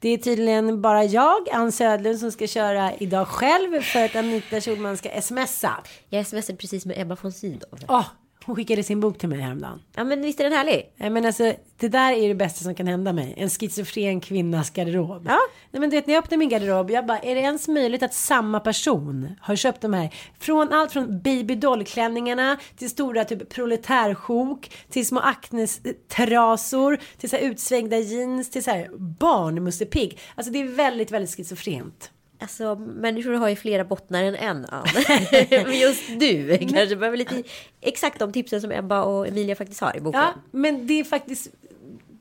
Det är tydligen bara jag, Ann Södlund, som ska köra idag själv för att Anita Schulman ska smsa. Jag smsade precis med Ebba von Sydow. Åh, hon skickade sin bok till mig häromdagen. Ja men visst är den härlig? Nej men alltså, det där är det bästa som kan hända mig. En schizofren kvinnas garderob. Ja. Nej men du vet, när jag öppnar min garderob, jag bara, är det ens möjligt att samma person har köpt de här? Från allt från babydollklänningarna till stora typ proletärsjok, till små Acnes-trasor, till så här utsvängda jeans, till så här barnmusse Pigg. Alltså det är väldigt, väldigt schizofrent. Alltså människor har ju flera bottnar än en Ann. men just du kanske behöver lite exakt de tipsen som Ebba och Emilia faktiskt har i boken. Ja, men det är faktiskt,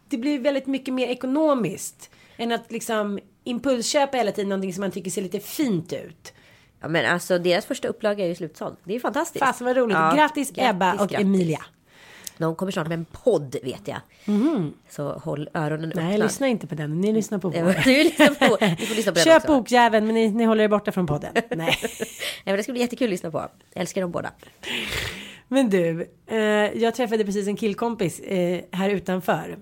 det blir väldigt mycket mer ekonomiskt än att liksom impulsköpa hela tiden någonting som man tycker ser lite fint ut. Ja, men alltså deras första upplaga är ju slutsåld. Det är fantastiskt. Fasen vad roligt. Ja, grattis, Ebba och grattis. Emilia. De kommer snart med en podd vet jag. Så håll öronen öppna. Nej, lyssna inte på den. Ni lyssnar på vår. Du lyssnar på, ni får lyssna på Köp bokjäveln, men ni, ni håller er borta från podden. Nej. Nej, men det ska bli jättekul att lyssna på. Jag älskar dem båda. Men du, eh, jag träffade precis en killkompis eh, här utanför.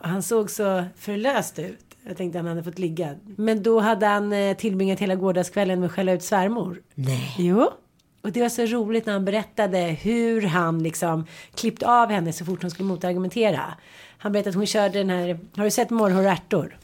Och han såg så förlöst ut. Jag tänkte han hade fått ligga. Men då hade han eh, tillbringat hela gårdagskvällen med att skälla ut svärmor. Nej. Jo. Och det var så roligt när han berättade hur han liksom klippt av henne så fort hon skulle motargumentera. Han berättade att hon körde den här, har du sett Morrhår ärtor?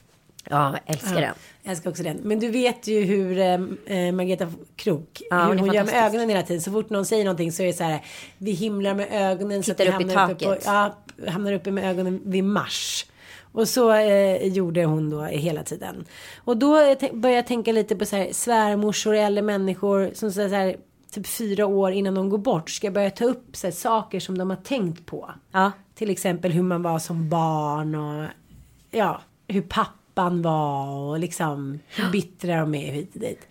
Ja, älskar den. Jag älskar också den. Men du vet ju hur eh, eh, Margareta Krok, Ja, hur hon gör med ögonen hela tiden. Så fort någon säger någonting så är det så här, vi himlar med ögonen. så att Tittar upp i hamnar uppe taket. På, ja, hamnar uppe med ögonen vid Mars. Och så eh, gjorde hon då hela tiden. Och då eh, började jag tänka lite på så här svärmorsor eller människor som så här, typ fyra år innan de går bort ska börja ta upp så här, saker som de har tänkt på. Ja. Till exempel hur man var som barn och ja, hur pappan var och liksom hur bittra de är hit och dit.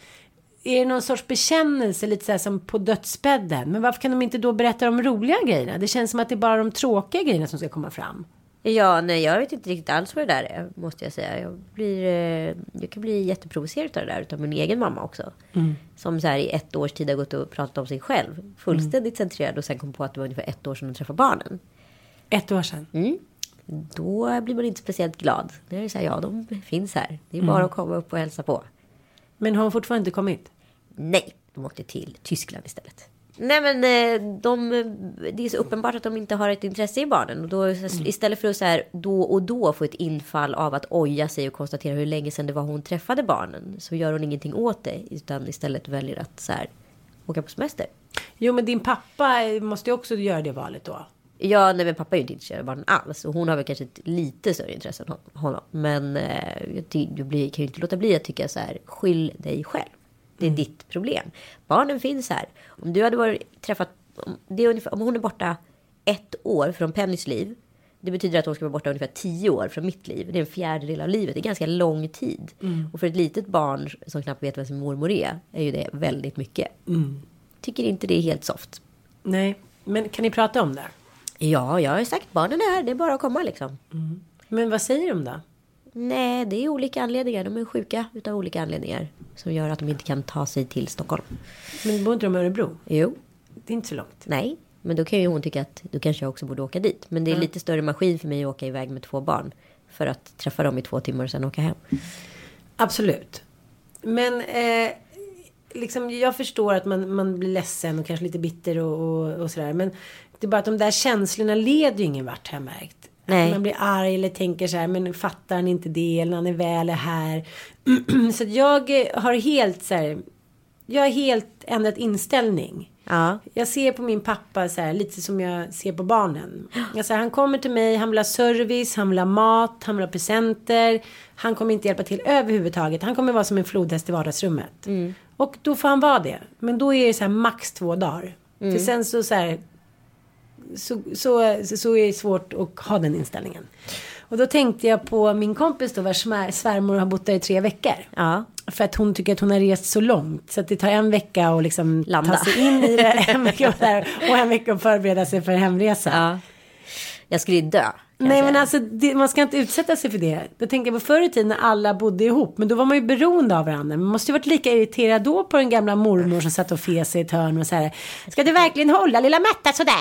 Är det någon sorts bekännelse lite så här som på dödsbädden? Men varför kan de inte då berätta de roliga grejerna? Det känns som att det är bara de tråkiga grejerna som ska komma fram. Ja, nej, jag vet inte riktigt alls vad det där är, måste jag säga. Jag, blir, eh, jag kan bli jätteprovocerad av det där, utav min egen mamma också. Som så här i ett års tid har gått och pratat om sig själv. Fullständigt centrerad och sen kom på att det var ungefär ett år sedan hon träffade barnen. Ett år sedan. Mm. Då blir man inte speciellt glad. Det är så här, ja, de finns här. Det är bara att komma upp och hälsa på. Men har hon fortfarande inte kommit? Nej, de åkte till Tyskland istället. Nej men eh, de, det är så uppenbart att de inte har ett intresse i barnen. Och då, Istället för att så här, då och då få ett infall av att oja sig och konstatera hur länge sedan det var hon träffade barnen. Så gör hon ingenting åt det. Utan istället väljer att så här, åka på semester. Jo men din pappa måste ju också göra det valet då. Ja, nej men pappa är ju inte intresserad av barnen alls. Och hon har väl kanske ett lite större intresse än hon- honom. Men eh, jag blir, kan ju inte låta bli att tycka så här, skyll dig själv. Det är ditt problem. Barnen finns här. Om du hade varit, träffat, om, det är ungefär, om hon är borta ett år från Pennys liv. Det betyder att hon ska vara borta ungefär tio år från mitt liv. Det är en fjärdedel av livet. Det är ganska lång tid. Och för ett litet barn som knappt vet vem sin mormor är, är ju det väldigt mycket. Tycker inte det är helt soft. Nej, men kan ni prata om det? Ja, jag har ju sagt barnen är här. Det är bara att komma liksom. Men vad säger de då? Nej, det är olika anledningar. De är sjuka utav olika anledningar. Som gör att de inte kan ta sig till Stockholm. Men bor inte de i Örebro? Jo, Det är inte så långt. nej. Men då kan ju hon tycka att då kanske jag också borde åka dit. Men det är lite större maskin för mig att åka iväg med två barn. För att träffa dem i två timmar och sen åka hem. Absolut. Men eh, liksom, jag förstår att man, man blir ledsen och kanske lite bitter och, och, och sådär. Men det är bara att de där känslorna leder ju ingen vart har jag märkt. Nej. Man blir arg eller tänker så här, men fattar han inte det eller han är väl är här. så jag eh, har helt så här, jag har helt ändrat inställning. Ja. Jag ser på min pappa så här, lite som jag ser på barnen. Alltså, han kommer till mig, han vill ha service, han vill ha mat, han vill ha presenter. Han kommer inte hjälpa till överhuvudtaget. Han kommer vara som en flodhäst i vardagsrummet. Och då får han vara det. Men då är det så här max två dagar. För sen så så här. Så, så, så är det svårt att ha den inställningen. Och då tänkte jag på min kompis då vars svärmor har bott där i tre veckor. Ja. För att hon tycker att hon har rest så långt. Så att det tar en vecka att liksom Landa. ta sig in i det. En vecka där, och en vecka att förbereda sig för hemresa. ja. Jag skulle ju dö. Nej men alltså det, man ska inte utsätta sig för det. Då tänker jag på förr i tiden när alla bodde ihop. Men då var man ju beroende av varandra. Man måste ju varit lika irriterad då på den gamla mormor som satt och fes i ett hörn och så här. Ska du verkligen hålla lilla Märta sådär?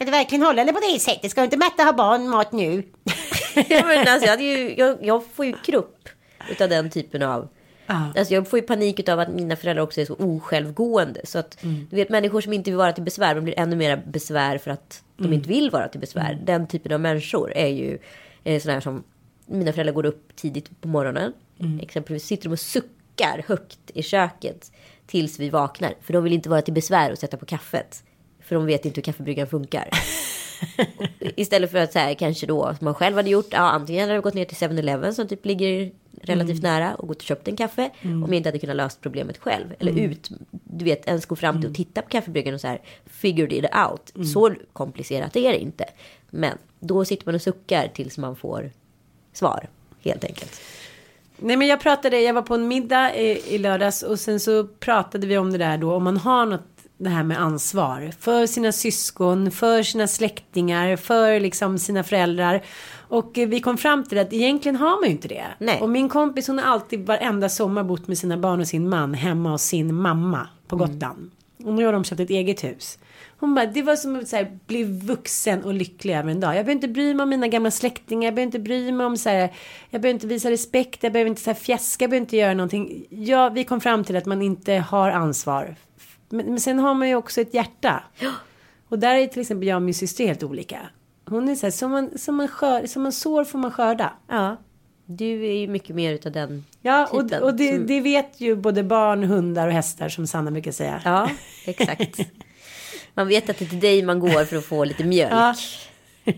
Ska du verkligen hålla henne på det sättet? Ska inte Märta ha barnmat nu? Ja, men alltså, jag, ju, jag, jag får ju krupp utav den typen av... Ja. Alltså jag får ju panik utav att mina föräldrar också är så osjälvgående. Så att du vet människor som inte vill vara till besvär, de blir ännu mer besvär för att de inte vill vara till besvär. Den typen av människor är ju eh, sådana här som mina föräldrar går upp tidigt på morgonen. Exempelvis sitter de och suckar högt i köket tills vi vaknar. För de vill inte vara till besvär och sätta på kaffet. För de vet inte hur kaffebryggaren funkar. Istället för att så här, kanske då, som man själv hade gjort, ja, antingen hade jag gått ner till 7-Eleven som typ ligger relativt nära och gått och köpt en kaffe. Om jag inte hade kunnat lösa problemet själv. Eller ut, du vet, ens gå fram till och titta på kaffebryggaren och så här, figured it out. Så komplicerat är det inte. Men då sitter man och suckar tills man får svar, helt enkelt. Nej men jag pratade, jag var på en middag i, i lördags och sen så pratade vi om det där då om man har något det här med ansvar för sina syskon, för sina släktingar, för liksom sina föräldrar. Och vi kom fram till att egentligen har man ju inte det. Nej. Och min kompis hon har alltid varenda sommar bott med sina barn och sin man hemma hos sin mamma på Gotland. Och nu har de köpt ett eget hus. Hon bara, det var som att här, bli vuxen och lycklig över en dag. Jag behöver inte bry mig om mina gamla släktingar. Jag behöver inte bry mig om så här, jag behöver inte visa respekt. Jag behöver inte så här fjäska. Jag behöver inte göra någonting. Ja, vi kom fram till att man inte har ansvar. Men, men sen har man ju också ett hjärta. Och där är till exempel jag och min syster helt olika. Hon är så här, som man, som man, skör, som man sår får man skörda. Ja, du är ju mycket mer utav den Ja, och, typen. och det, som- det vet ju både barn, hundar och hästar som Sanna brukar säga. Ja, exakt. Man vet att det är till dig man går för att få lite mjölk. Ja.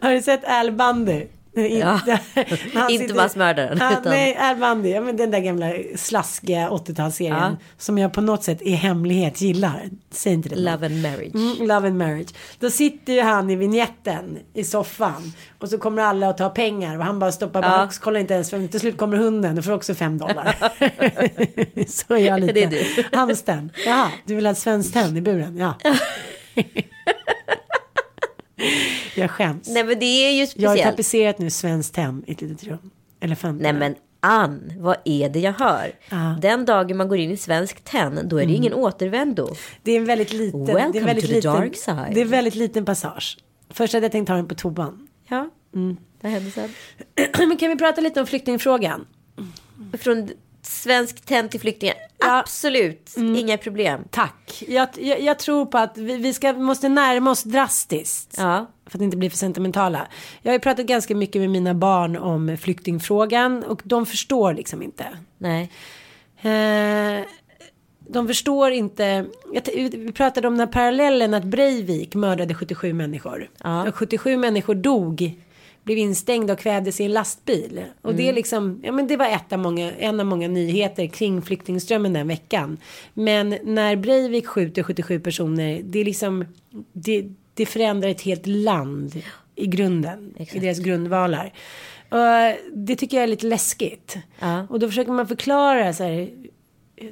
Har du sett Al Bundy? Ja. När han Inte sitter- massmördaren, Ja, utan- Nej, Bundy. Ja, men den där gamla slaskiga 80-talsserien. Ja. Som jag på något sätt i hemlighet gillar. Säg inte det. Love and marriage. Mm, love and marriage. Då sitter ju han i vignetten i soffan. Och så kommer alla att ta pengar. Och han bara stoppar Ja. bak. Kollar inte ens. För till slut kommer hunden och får också fem dollar. så är jag lite. Det är du. Hamsten. Jaha, du vill ha ett svenskt tenn i buren? Ja. jag skäms. Nej men det är ju Jag har speciellt. tapetserat nu svenskt hem i ett litet rum. Elefant. Nej men Ann, vad är det jag hör? Mm. Den dagen man går in i svensk tenn, då är det ingen återvändo. Det är en väldigt liten. det är Welcome väldigt to the liten, dark side. Det är en väldigt liten passage. Först hade jag tänkt ta den på toan. Ja, Mm. vad hände sen? Men kan vi prata lite om flyktingfrågan? Från svensk tenn till flyktingar, Ja. Mm. absolut, inga problem. Tack. Jag, jag, jag tror på att vi, vi ska, måste närma oss drastiskt. Ja, För att inte bli för sentimentala. Jag har ju pratat ganska mycket med mina barn om flyktingfrågan. Och de förstår liksom inte. nej. Eh, de förstår inte. Vi pratade om den här parallellen att Breivik mördade 77 människor. Ja. Och 77 människor dog. Blev instängda och kvävdes i en lastbil. Och det är liksom, ja men det var ett av många, en av många nyheter kring flyktingströmmen den veckan. Men när Breivik skjuter 77 personer, det är liksom, det, det förändrar ett helt land i grunden. I Exakt. deras grundvalar. Och det tycker jag är lite läskigt. Ja. Och då försöker man förklara så här.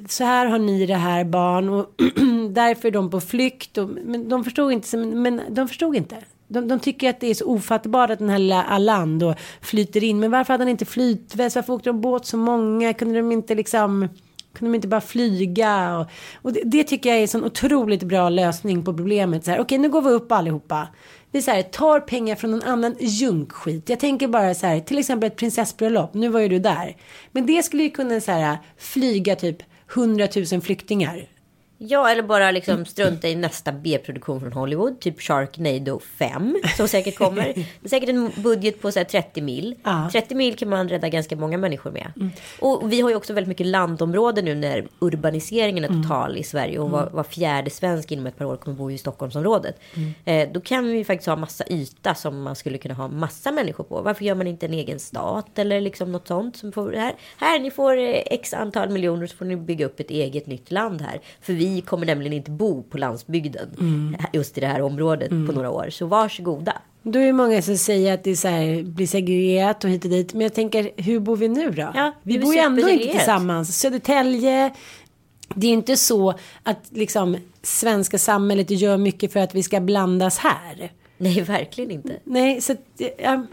Så här har ni det här barn och därför är de på flykt. Och, men de förstod inte. Men de förstod inte. De, de tycker att det är så ofattbart att den här lilla Allan då flyter in. Men varför hade han inte flytväst? Varför åkte de båt så många? Kunde de inte liksom Kunde de inte bara flyga? Och, och det, det, tycker jag är en sån otroligt bra lösning på problemet. Så här, okej, nu går vi upp allihopa. Vi så här, tar pengar från någon annan junkskit. Jag tänker bara så här, till exempel ett prinsessbröllop. Nu var ju du där. Men det skulle ju kunna så här, flyga typ 100 000 flyktingar Ja, eller bara liksom strunta i nästa B-produktion från Hollywood. Typ Sharknado 5. Som säkert kommer. Det är säkert en budget på så 30 mil. Ja. 30 mil kan man rädda ganska många människor med. Mm. Och vi har ju också väldigt mycket landområden nu när urbaniseringen är total mm. i Sverige. Och var, mm. var, fjärde svensk inom ett par år kommer bo i Stockholmsområdet. Mm. Eh, då kan vi faktiskt ha massa yta som man skulle kunna ha massa människor på. Varför gör man inte en egen stat eller liksom något sånt? Som får, här, här, ni får eh, x antal miljoner så får ni bygga upp ett eget nytt land här. För vi vi kommer nämligen inte bo på landsbygden mm. just i det här området mm. på några år. Så varsågoda. Då är det många som säger att det är så här, blir segregerat och hit och dit. Men jag tänker, hur bor vi nu då? Ja, vi bor ju ändå inte tillsammans. Södertälje, det är inte så att liksom svenska samhället gör mycket för att vi ska blandas här. Nej, verkligen inte. Nej, så ja,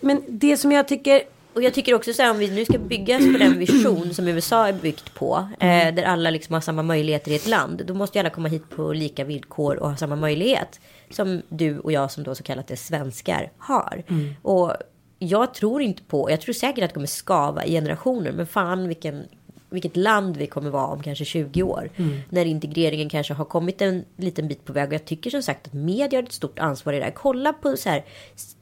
men det som jag tycker och jag tycker också så här om vi nu ska byggas på den vision som USA är byggt på. Eh, där alla liksom har samma möjligheter i ett land. Då måste ju alla komma hit på lika villkor och ha samma möjlighet. Som du och jag som då så kallat är svenskar har. Mm. Och jag tror inte på, jag tror säkert att det kommer skava i generationer. Men fan vilken vilket land vi kommer vara om kanske 20 år. Mm. När integreringen kanske har kommit en liten bit på väg. Och jag tycker som sagt att media har ett stort ansvar i det här. Kolla på så här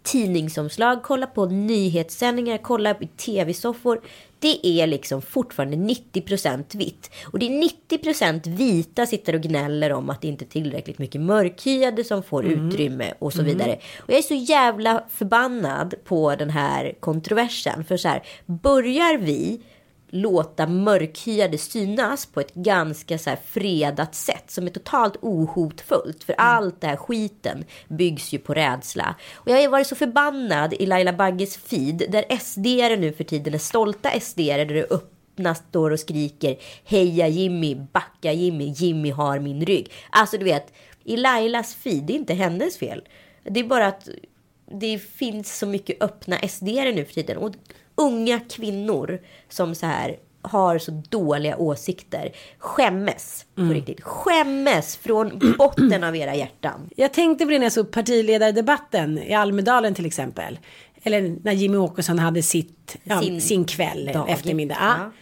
tidningsomslag, kolla på nyhetssändningar, kolla på tv-soffor. Det är liksom fortfarande 90% vitt. Och det är 90% vita sitter och gnäller om att det inte är tillräckligt mycket mörkhyade som får mm. utrymme och så mm. vidare. Och jag är så jävla förbannad på den här kontroversen. För så här, börjar vi låta mörkhyade synas på ett ganska så här fredat sätt som är totalt ohotfullt. För mm. allt det här skiten byggs ju på rädsla. Och jag har varit så förbannad i Laila Bagges feed där SD nu för tiden är stolta SD där det öppna står och skriker heja Jimmy, backa Jimmy, Jimmy har min rygg. Alltså du vet, i Lailas feed, det är inte hennes fel. Det är bara att det finns så mycket öppna SD nu för tiden. Och unga kvinnor som så här har så dåliga åsikter. Skämmes på mm. riktigt. Skämmes från botten av era hjärtan. Jag tänkte på det när jag såg partiledardebatten i Almedalen till exempel. Eller när Jimmy Åkesson hade sitt, sin, ja, sin kväll, dag. eftermiddag. Ja.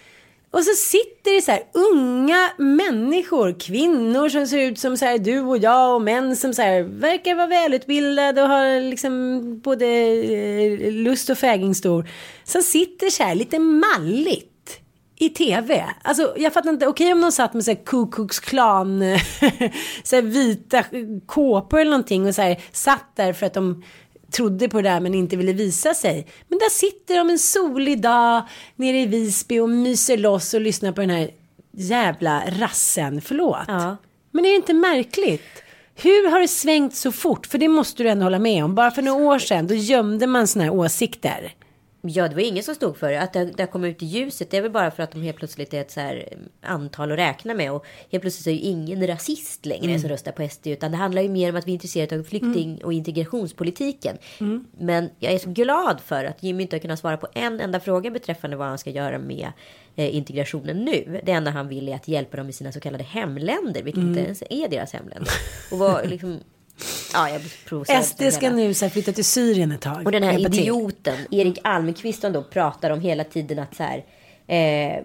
Och så sitter det så här unga människor, kvinnor som ser ut som så här du och jag och män som så här verkar vara välutbildade och har liksom både eh, lust och fägingstor. Som sitter så här lite malligt i tv. Alltså jag fattar inte, okej okay, om de satt med så här Ku Klux Klan, så här vita kåpor eller någonting och så här satt där för att de trodde på det där men inte ville visa sig. Men där sitter de en solig dag nere i Visby och myser loss och lyssnar på den här jävla rassen. Förlåt. Ja. Men är det inte märkligt? Hur har det svängt så fort? För det måste du ändå hålla med om. Bara för några år sedan då gömde man sådana här åsikter. Ja, det var ingen som stod för det. Att det, det kom ut i ljuset, det är väl bara för att de helt plötsligt är ett så här eh, antal att räkna med. Och helt plötsligt är ju ingen rasist längre mm. som röstar på SD. Utan det handlar ju mer om att vi är intresserade av flykting mm. och integrationspolitiken. Mm. Men jag är så glad för att Jimmy inte har kunnat svara på en enda fråga beträffande vad han ska göra med eh, integrationen nu. Det enda han vill är att hjälpa dem i sina så kallade hemländer, vilket inte mm. ens är deras hemländer. Och vad, liksom, Ja, jag blir SD ska nu så här, flytta till Syrien ett tag. Och den här idioten, Erik Almqvist, då pratar om hela tiden att så här, eh,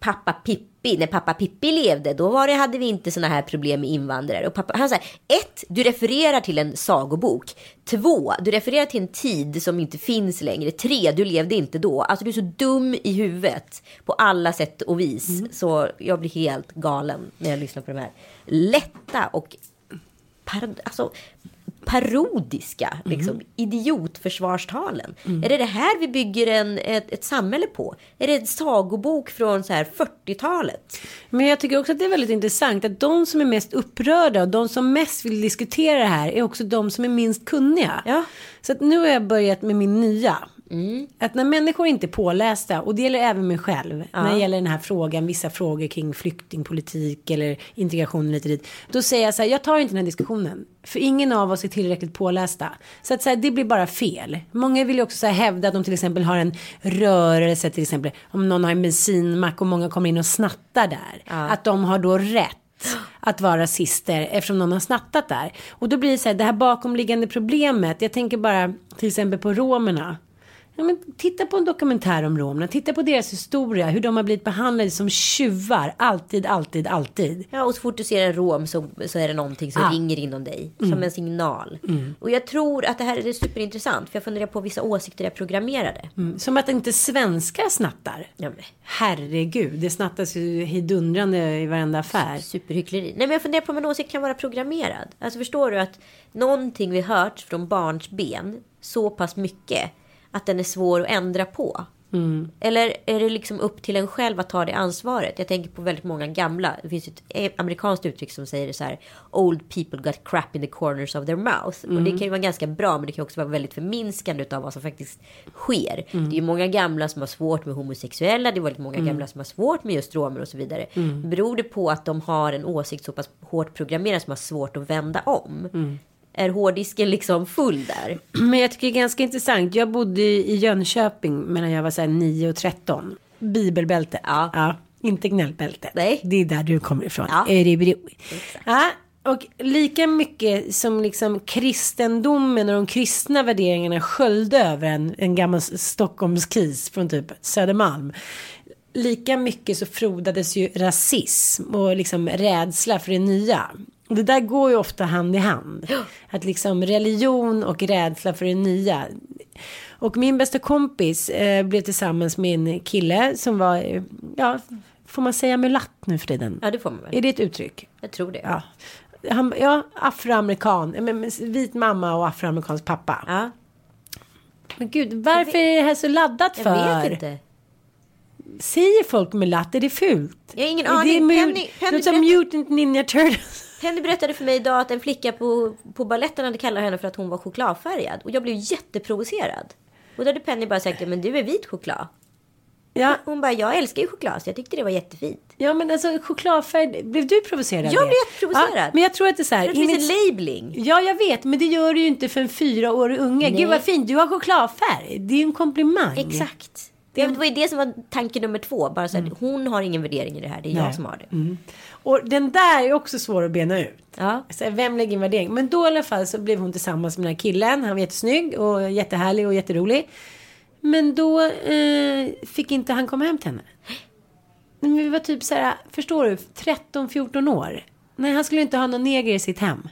pappa Pippi, när pappa Pippi levde, då var det, hade vi inte såna här problem med invandrare. Och pappa, han säger ett, du refererar till en sagobok. Två, du refererar till en tid som inte finns längre. Tre, du levde inte då. Alltså du är så dum i huvudet på alla sätt och vis. Mm. Så jag blir helt galen när jag lyssnar på de här lätta och par, alltså, parodiska mm. liksom, idiotförsvarstalen. Mm. Är det det här vi bygger en, ett, ett samhälle på? Är det en sagobok från så här 40-talet? Men jag tycker också att det är väldigt intressant att de som är mest upprörda och de som mest vill diskutera det här är också de som är minst kunniga. Ja. Så att nu har jag börjat med min nya Att när människor inte är pålästa, och det gäller även mig själv, när det gäller den här frågan, vissa frågor kring flyktingpolitik eller integration lite dit. Då säger jag så här, jag tar inte den här diskussionen. För ingen av oss är tillräckligt pålästa. Så att så här, det blir bara fel. Många vill ju också så här, hävda att de till exempel har en rörelse, till exempel om någon har en bensinmack och många kommer in och snattar där. Att de har då rätt att vara rasister eftersom någon har snattat där. Och då blir det så här, det här bakomliggande problemet. Jag tänker bara till exempel på romerna. Ja, men titta på en dokumentär om romerna. Titta på deras historia. Hur de har blivit behandlade som tjuvar. Alltid, alltid, alltid. Ja, och så fort du ser en rom så, så är det någonting som Ah. ringer inom dig. Som en signal. Och jag tror att det här är superintressant. För jag funderar på vissa åsikter är programmerade. Mm. Som att inte svenskar snattar. Ja, men, Herregud, det snattas ju hejdundrande i varenda affär. superhyckleri. Nej, men jag funderar på om en åsikt kan vara programmerad. Alltså förstår du att någonting vi hört från barns ben så pass mycket att den är svår att ändra på. Eller är det liksom upp till en själv att ta det ansvaret? Jag tänker på väldigt många gamla. Det finns ett amerikanskt uttryck som säger det så här. Old people got crap in the corners of their mouth. Och det kan ju vara ganska bra men det kan också vara väldigt förminskande av vad som faktiskt sker. Det är ju många gamla som har svårt med homosexuella. Det är väldigt många gamla som har svårt med just romer och så vidare. Beror det på att de har en åsikt så pass hårt programmerad som har svårt att vända om? Är hårddisken liksom full där? Men jag tycker det är ganska intressant. Jag bodde i Jönköping medan jag var så här 9 och 13. Bibelbälte. Ja. Inte gnällbälte. Nej. Det är där du kommer ifrån. Ja. Örebro. Ja. Och lika mycket som liksom kristendomen och de kristna värderingarna sköljde över en, en gammal Stockholmskris från typ Södermalm. Lika mycket så frodades ju rasism och liksom rädsla för det nya. Det där går ju ofta hand i hand. Att liksom religion och rädsla för det nya. Och min bästa kompis eh, blev tillsammans med en kille som var, eh, ja, får man säga mulatt nu för tiden? Ja, det får man väl. Är det ett uttryck? Jag tror det. Ja. Han, ja, afroamerikan, men, vit mamma och afroamerikansk pappa. Ja, Men gud, varför är det här så laddat jag för? vet inte. Säger folk mulatt, är det fult? Jag har ingen Är det aning. Penny- Penny Låter som berätta- mutant ninja turtles. Penny berättade för mig idag att en flicka på, på balletten hade kallat henne för att hon var chokladfärgad. Och jag blev jätteprovocerad. Och då hade Penny bara sagt, men du är vit choklad. Ja, Hon bara, jag älskar ju choklad så jag tyckte det var jättefint. ja, men alltså chokladfärg, blev du provocerad? Jag blev jätteprovocerad. Ja, men jag tror att det är så här. Det finns en labeling. Ja, jag vet, men det gör du ju inte för en fyraårig unge. Nej. Gud vad fint, du har chokladfärg. Det är ju en komplimang. Exakt. Det var ju det som var tanke nummer två. Bara så här, hon har ingen värdering i det här, det är Nej. jag som har det. Och den där är också svår att bena ut. Ja. Så vem lägger in värdering? Men då i alla fall så blev hon tillsammans med den här killen. Han var jättesnygg och jättehärlig och jätterolig. Men då eh, fick inte han komma hem till henne. Men vi var typ så här, förstår du, 13-14 år. Nej, han skulle inte ha någon neger i sitt hem.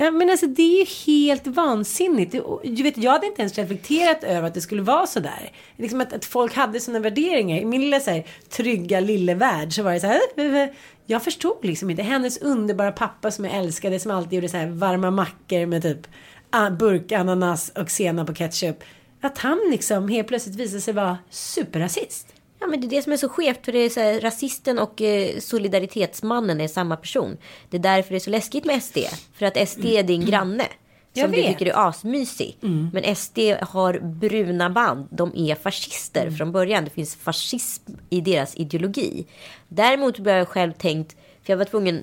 Ja, men alltså det är ju helt vansinnigt. Du vet, jag hade inte ens reflekterat över att det skulle vara så där. Liksom att, att folk hade sådana värderingar. I min lilla så här, trygga lille värld så var det så här. Äh, äh, äh. Jag förstod liksom inte. Hennes underbara pappa som jag älskade som alltid gjorde så här varma mackor med typ ah, burk ananas och senap och ketchup. Att han liksom helt plötsligt visade sig vara superrasist. Ja men det är det som är så skevt för det är så här, rasisten och eh, solidaritetsmannen är samma person. Det är därför det är så läskigt med SD. För att SD är din granne. Som du tycker är asmysig. Men SD har bruna band. De är fascister från början. Det finns fascism i deras ideologi. Däremot har jag själv tänkt. För jag var tvungen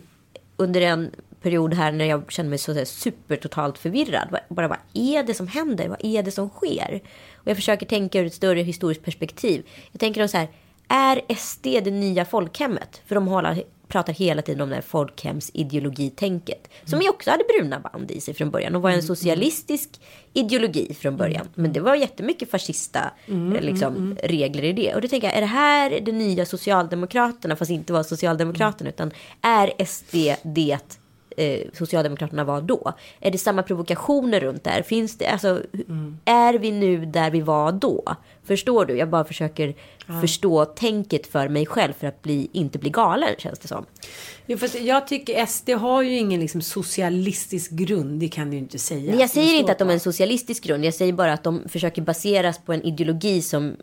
under en period här när jag kände mig så här supertotalt förvirrad. Bara vad är det som händer? Vad är det som sker? Och jag försöker tänka ur ett större historiskt perspektiv. Jag tänker då så här. Är SD det nya folkhemmet? För de håller, pratar hela tiden om det här folkhemsideologitänket. Som ju också hade bruna band i sig från början. Och var en socialistisk ideologi från början. Men det var jättemycket fascista liksom, regler i det. Och då tänker jag, är det här det nya Socialdemokraterna? Fast inte var Socialdemokraterna. Utan är SD det eh, Socialdemokraterna var då? Är det samma provokationer runt där? Finns det, alltså, är vi nu där vi var då? Förstår du? Jag bara försöker förstå tänket för mig själv för att bli, inte bli galen känns det som. Jo, fast jag tycker SD har ju ingen liksom socialistisk grund. Det kan du ju inte säga. Men jag säger inte att de är en socialistisk grund. Jag säger bara att de försöker baseras på en ideologi som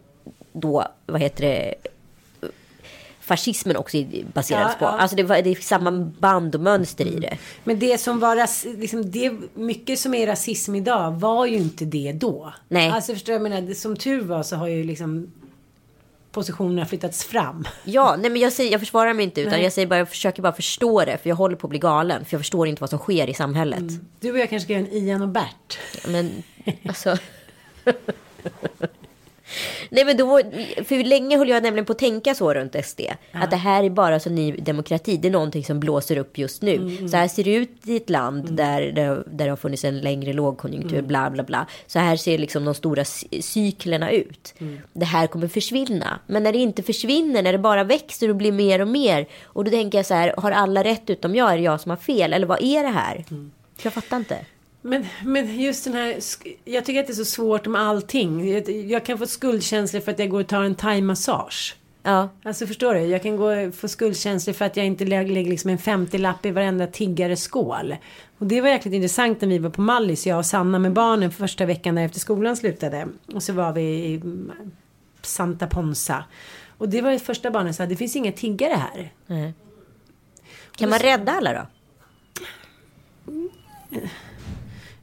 då, vad heter det, fascismen också är baserades Ja, på. ja. Alltså det, var, det är samma band och mönster i det. Men det som var ras, liksom det, mycket som är rasism idag var ju inte det då. Nej. Alltså förstår jag, menar, som tur var så har ju liksom positionerna flyttats fram. Ja, nej men jag, säger, jag försvarar mig inte utan Nej. jag säger bara, jag försöker bara förstå det. För jag håller på att bli galen. För jag förstår inte vad som sker i samhället. Du och jag kanske ska göra en Ian och Bert. Men alltså. Nej men då, för länge höll jag nämligen på att tänka så runt SD. Att det här är bara så ny demokrati. Det är någonting som blåser upp just nu. Så här ser det ut i ett land där, där, där det har funnits en längre lågkonjunktur. Bla bla bla. Så här ser liksom de stora cy- cyklerna ut. Det här kommer försvinna. Men när det inte försvinner, när det bara växer och blir mer och mer. Och då tänker jag så här, har alla rätt utom jag? Är det jag som har fel? Eller vad är det här? Jag fattar inte. Men, men just den här, jag tycker att det är så svårt med allting. Jag, jag kan få skuldkänslor för att jag går och tar en thai-massage. Ja. Alltså förstår du? Jag kan gå få skuldkänslor för att jag inte lä- lägger liksom en 50-lapp i varenda tiggares skål. Och det var jäkligt intressant när vi var på Mallis, jag och Sanna med barnen första veckan där efter skolan slutade. Och så var vi i mm, Santa Ponsa. Och det var det första barnen sa, det finns inga tiggare här. Kan man rädda alla då? Ja,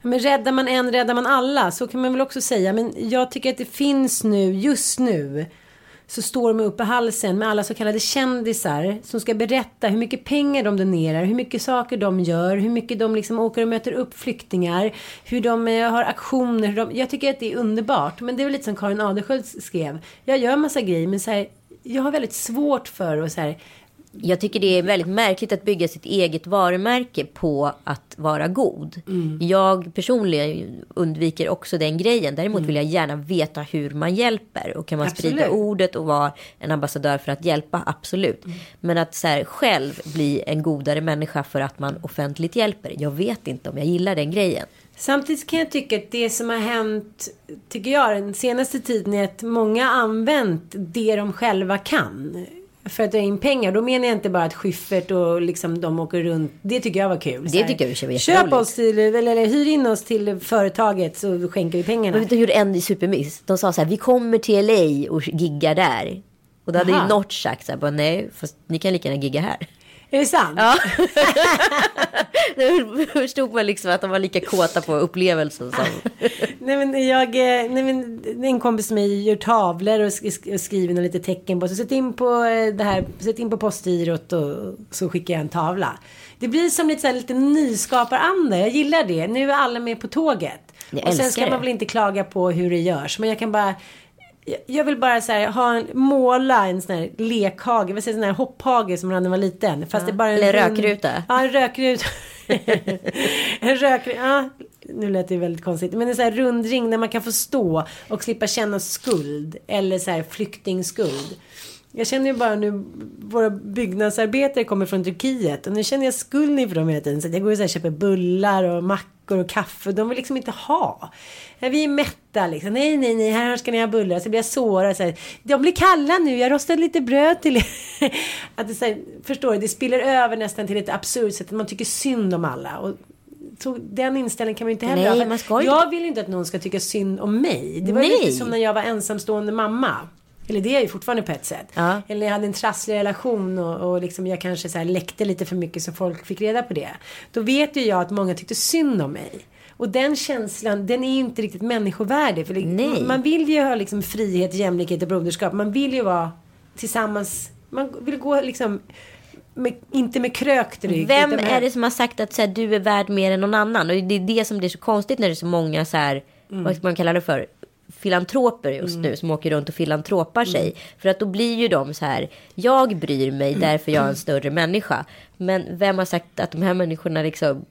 men räddar man en räddar man alla, så kan man väl också säga. Men jag tycker att det finns nu, just nu, så står de uppe i halsen med alla så kallade kändisar som ska berätta hur mycket pengar de donerar, hur mycket saker de gör, hur mycket de liksom åker och möter upp flyktingar, hur de eh, har aktioner. Hur de, jag tycker att det är underbart, men det är väl lite som Karin Adelsköld skrev. Jag gör massa grejer, men så här, jag har väldigt svårt för att så här, jag tycker det är väldigt märkligt att bygga sitt eget varumärke på att vara god. Jag personligen undviker också den grejen. Däremot vill jag gärna veta hur man hjälper. Och kan man sprida Absolut. ordet och vara en ambassadör för att hjälpa, absolut. Men att så här, själv bli en godare människa för att man offentligt hjälper. Jag vet inte om jag gillar den grejen. Samtidigt kan jag tycka att det som har hänt, tycker jag, den senaste tiden är att många har använt det de själva kan. För att dra in pengar. Då menar jag inte bara att Schyffert och liksom de åker runt. Det tycker jag var kul. Det tycker jag var Köp oss till, eller, eller hyr in oss till företaget så skänker vi pengarna. Men de gjorde en Supermiss. De sa så här, vi kommer till LA och giggar där. Och då hade Aha. ju Notch sagt så här, bara, nej, fast ni kan lika gärna gigga här. Är det sant? Ja. Då förstod man liksom att de var lika kåta på upplevelsen som... Nej men jag, eh, nej men en kompis som mig gör tavlor och sk- och skriver några lite tecken på. Så sätt in på eh, det här, sätt in på postgirot och så skickar jag en tavla. Det blir som lite så här, lite nyskaparanda. Jag gillar det. Nu är alla med på tåget. Jag och sen ska det. man väl inte klaga på hur det görs. Men jag kan bara jag- vill bara så här, ha en, måla en sån här lekhage, vad säger sån här hopphage som man hade när man var liten. Fast det är bara en Eller rökruta. Ja, en rökruta. en rökruta. Ja, nu lät det väldigt konstigt. Men en sån här rundring där man kan få stå och slippa känna skuld. Eller så här flyktingskuld. Jag känner ju bara nu, våra byggnadsarbetare kommer från Turkiet och nu känner jag skuld inför dem hela tiden. Så jag går och så här köper bullar och mackor och kaffe. De vill liksom inte ha. Ja, Vi är mätta liksom. Nej, nej, nej, här ska ni ha bullar. Så blir jag sårad. Så här, de blir kalla nu, jag rostade lite bröd till er. att det, så här, förstår du, det spiller över nästan till ett absurt sätt. Att man tycker synd om alla. Och, så den inställningen kan man ju inte heller Nej, ha. Man ska Jag vill inte att någon ska tycka synd om mig. Det var Nej. lite som när jag var ensamstående mamma. Eller det är jag ju fortfarande på ett sätt. Ja. Eller jag hade en trasslig relation och, och liksom jag kanske så här läckte lite för mycket så folk fick reda på det. Då vet ju jag att många tyckte synd om mig. Och den känslan, den är ju inte riktigt människovärdig. För Nej. Man vill ju ha liksom frihet, jämlikhet och broderskap. Man vill ju vara tillsammans. Man vill gå liksom, med, inte med krökt rygg. Vem med- är det som har sagt att så här, du är värd mer än någon annan? Och det är det som blir så konstigt när det är så många så här, Mm. vad ska man kalla det för? Filantroper just nu som åker runt och filantropar Mm. sig. För att då blir ju de så här, jag bryr mig därför jag är en större människa. Men vem har sagt att de här människorna liksom